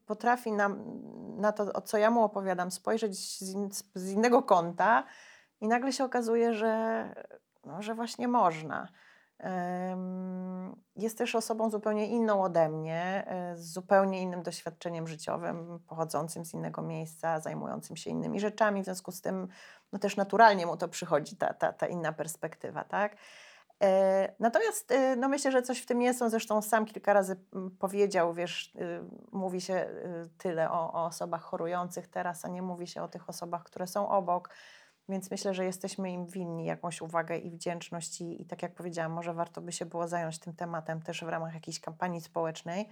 potrafi nam, na to, o co ja mu opowiadam, spojrzeć z, in, z innego kąta i nagle się okazuje, że, no, że właśnie można. Jest też osobą zupełnie inną ode mnie, e, z zupełnie innym doświadczeniem życiowym, pochodzącym z innego miejsca, zajmującym się innymi rzeczami. W związku z tym no też naturalnie mu to przychodzi, ta, ta, ta inna perspektywa. Tak? E, Natomiast e, no myślę, że coś w tym jest. On zresztą sam kilka razy powiedział, wiesz, y, mówi się y, tyle o, o osobach chorujących teraz, a nie mówi się o tych osobach, które są obok. Więc myślę, że jesteśmy im winni jakąś uwagę i wdzięczność i, i tak jak powiedziałam, może warto by się było zająć tym tematem też w ramach jakiejś kampanii społecznej.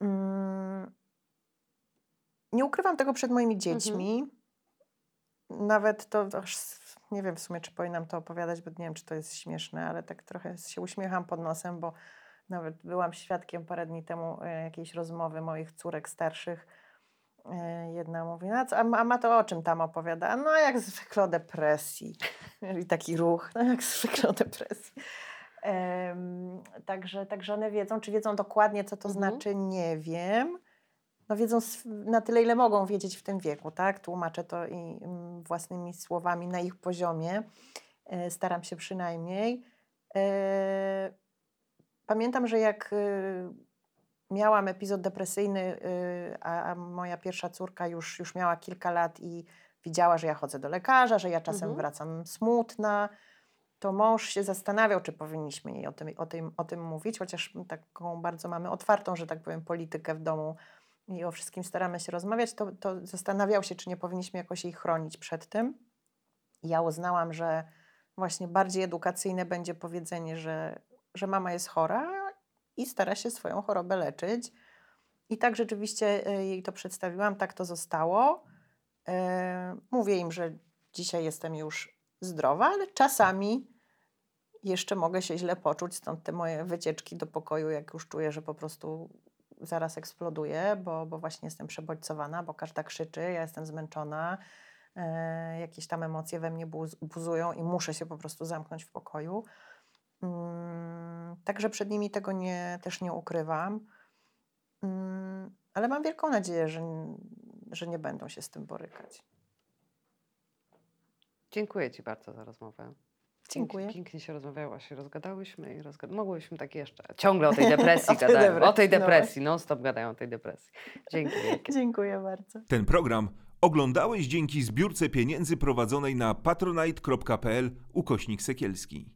Mm, Nie ukrywam tego przed moimi dziećmi. Nawet to, aż nie wiem w sumie, czy powinnam to opowiadać, bo nie wiem, czy to jest śmieszne, ale tak trochę się uśmiecham pod nosem, bo Nawet byłam świadkiem parę dni temu e, jakiejś rozmowy moich córek starszych. E, Jedna mówi, no, a, co- a ma- to o czym tam opowiada? No jak zwykle o depresji. I taki ruch, no jak zwykle o depresji. Em, także, także one wiedzą, czy wiedzą dokładnie, co to Mhm. znaczy, nie wiem. No wiedzą na tyle, ile mogą wiedzieć w tym wieku, tak? Tłumaczę to i mm, własnymi słowami na ich poziomie. E, Staram się przynajmniej. E, Pamiętam, że jak y, miałam epizod depresyjny, y, a, moja pierwsza córka już, już miała kilka lat i widziała, że ja chodzę do lekarza, że ja czasem Mhm. wracam smutna, to mąż się zastanawiał, czy powinniśmy jej o tym, o, tym, o tym mówić, chociaż taką bardzo mamy otwartą, że tak powiem, politykę w domu i o wszystkim staramy się rozmawiać, to, to zastanawiał się, czy nie powinniśmy jakoś jej chronić przed tym. Ja uznałam, że właśnie bardziej edukacyjne będzie powiedzenie, że, że mama jest chora i stara się swoją chorobę leczyć. I tak rzeczywiście e, jej to przedstawiłam, tak to zostało. E, Mówię im, że dzisiaj jestem już zdrowa, ale czasami jeszcze mogę się źle poczuć, stąd te moje wycieczki do pokoju, jak już czuję, że po prostu zaraz eksploduję, bo, bo właśnie jestem przebodźcowana, bo każda krzyczy, ja jestem zmęczona, e, jakieś tam emocje we mnie buz, buzują i muszę się po prostu zamknąć w pokoju. Mm, także przed nimi tego nie, też nie ukrywam. Mm, ale mam wielką nadzieję, że, że nie będą się z tym borykać. Dziękuję Ci bardzo za rozmowę. Dziękuję. Pięknie się rozmawiało, się rozgadałyśmy i rozgad... mogłyśmy tak jeszcze. Ciągle o tej depresji O tej gadają. O depresji, tej no depresji, non stop gadają o tej depresji. Dzięki. Dziękuję bardzo. Ten program oglądałeś dzięki zbiórce pieniędzy prowadzonej na patronite.pl ukośnik sekielski.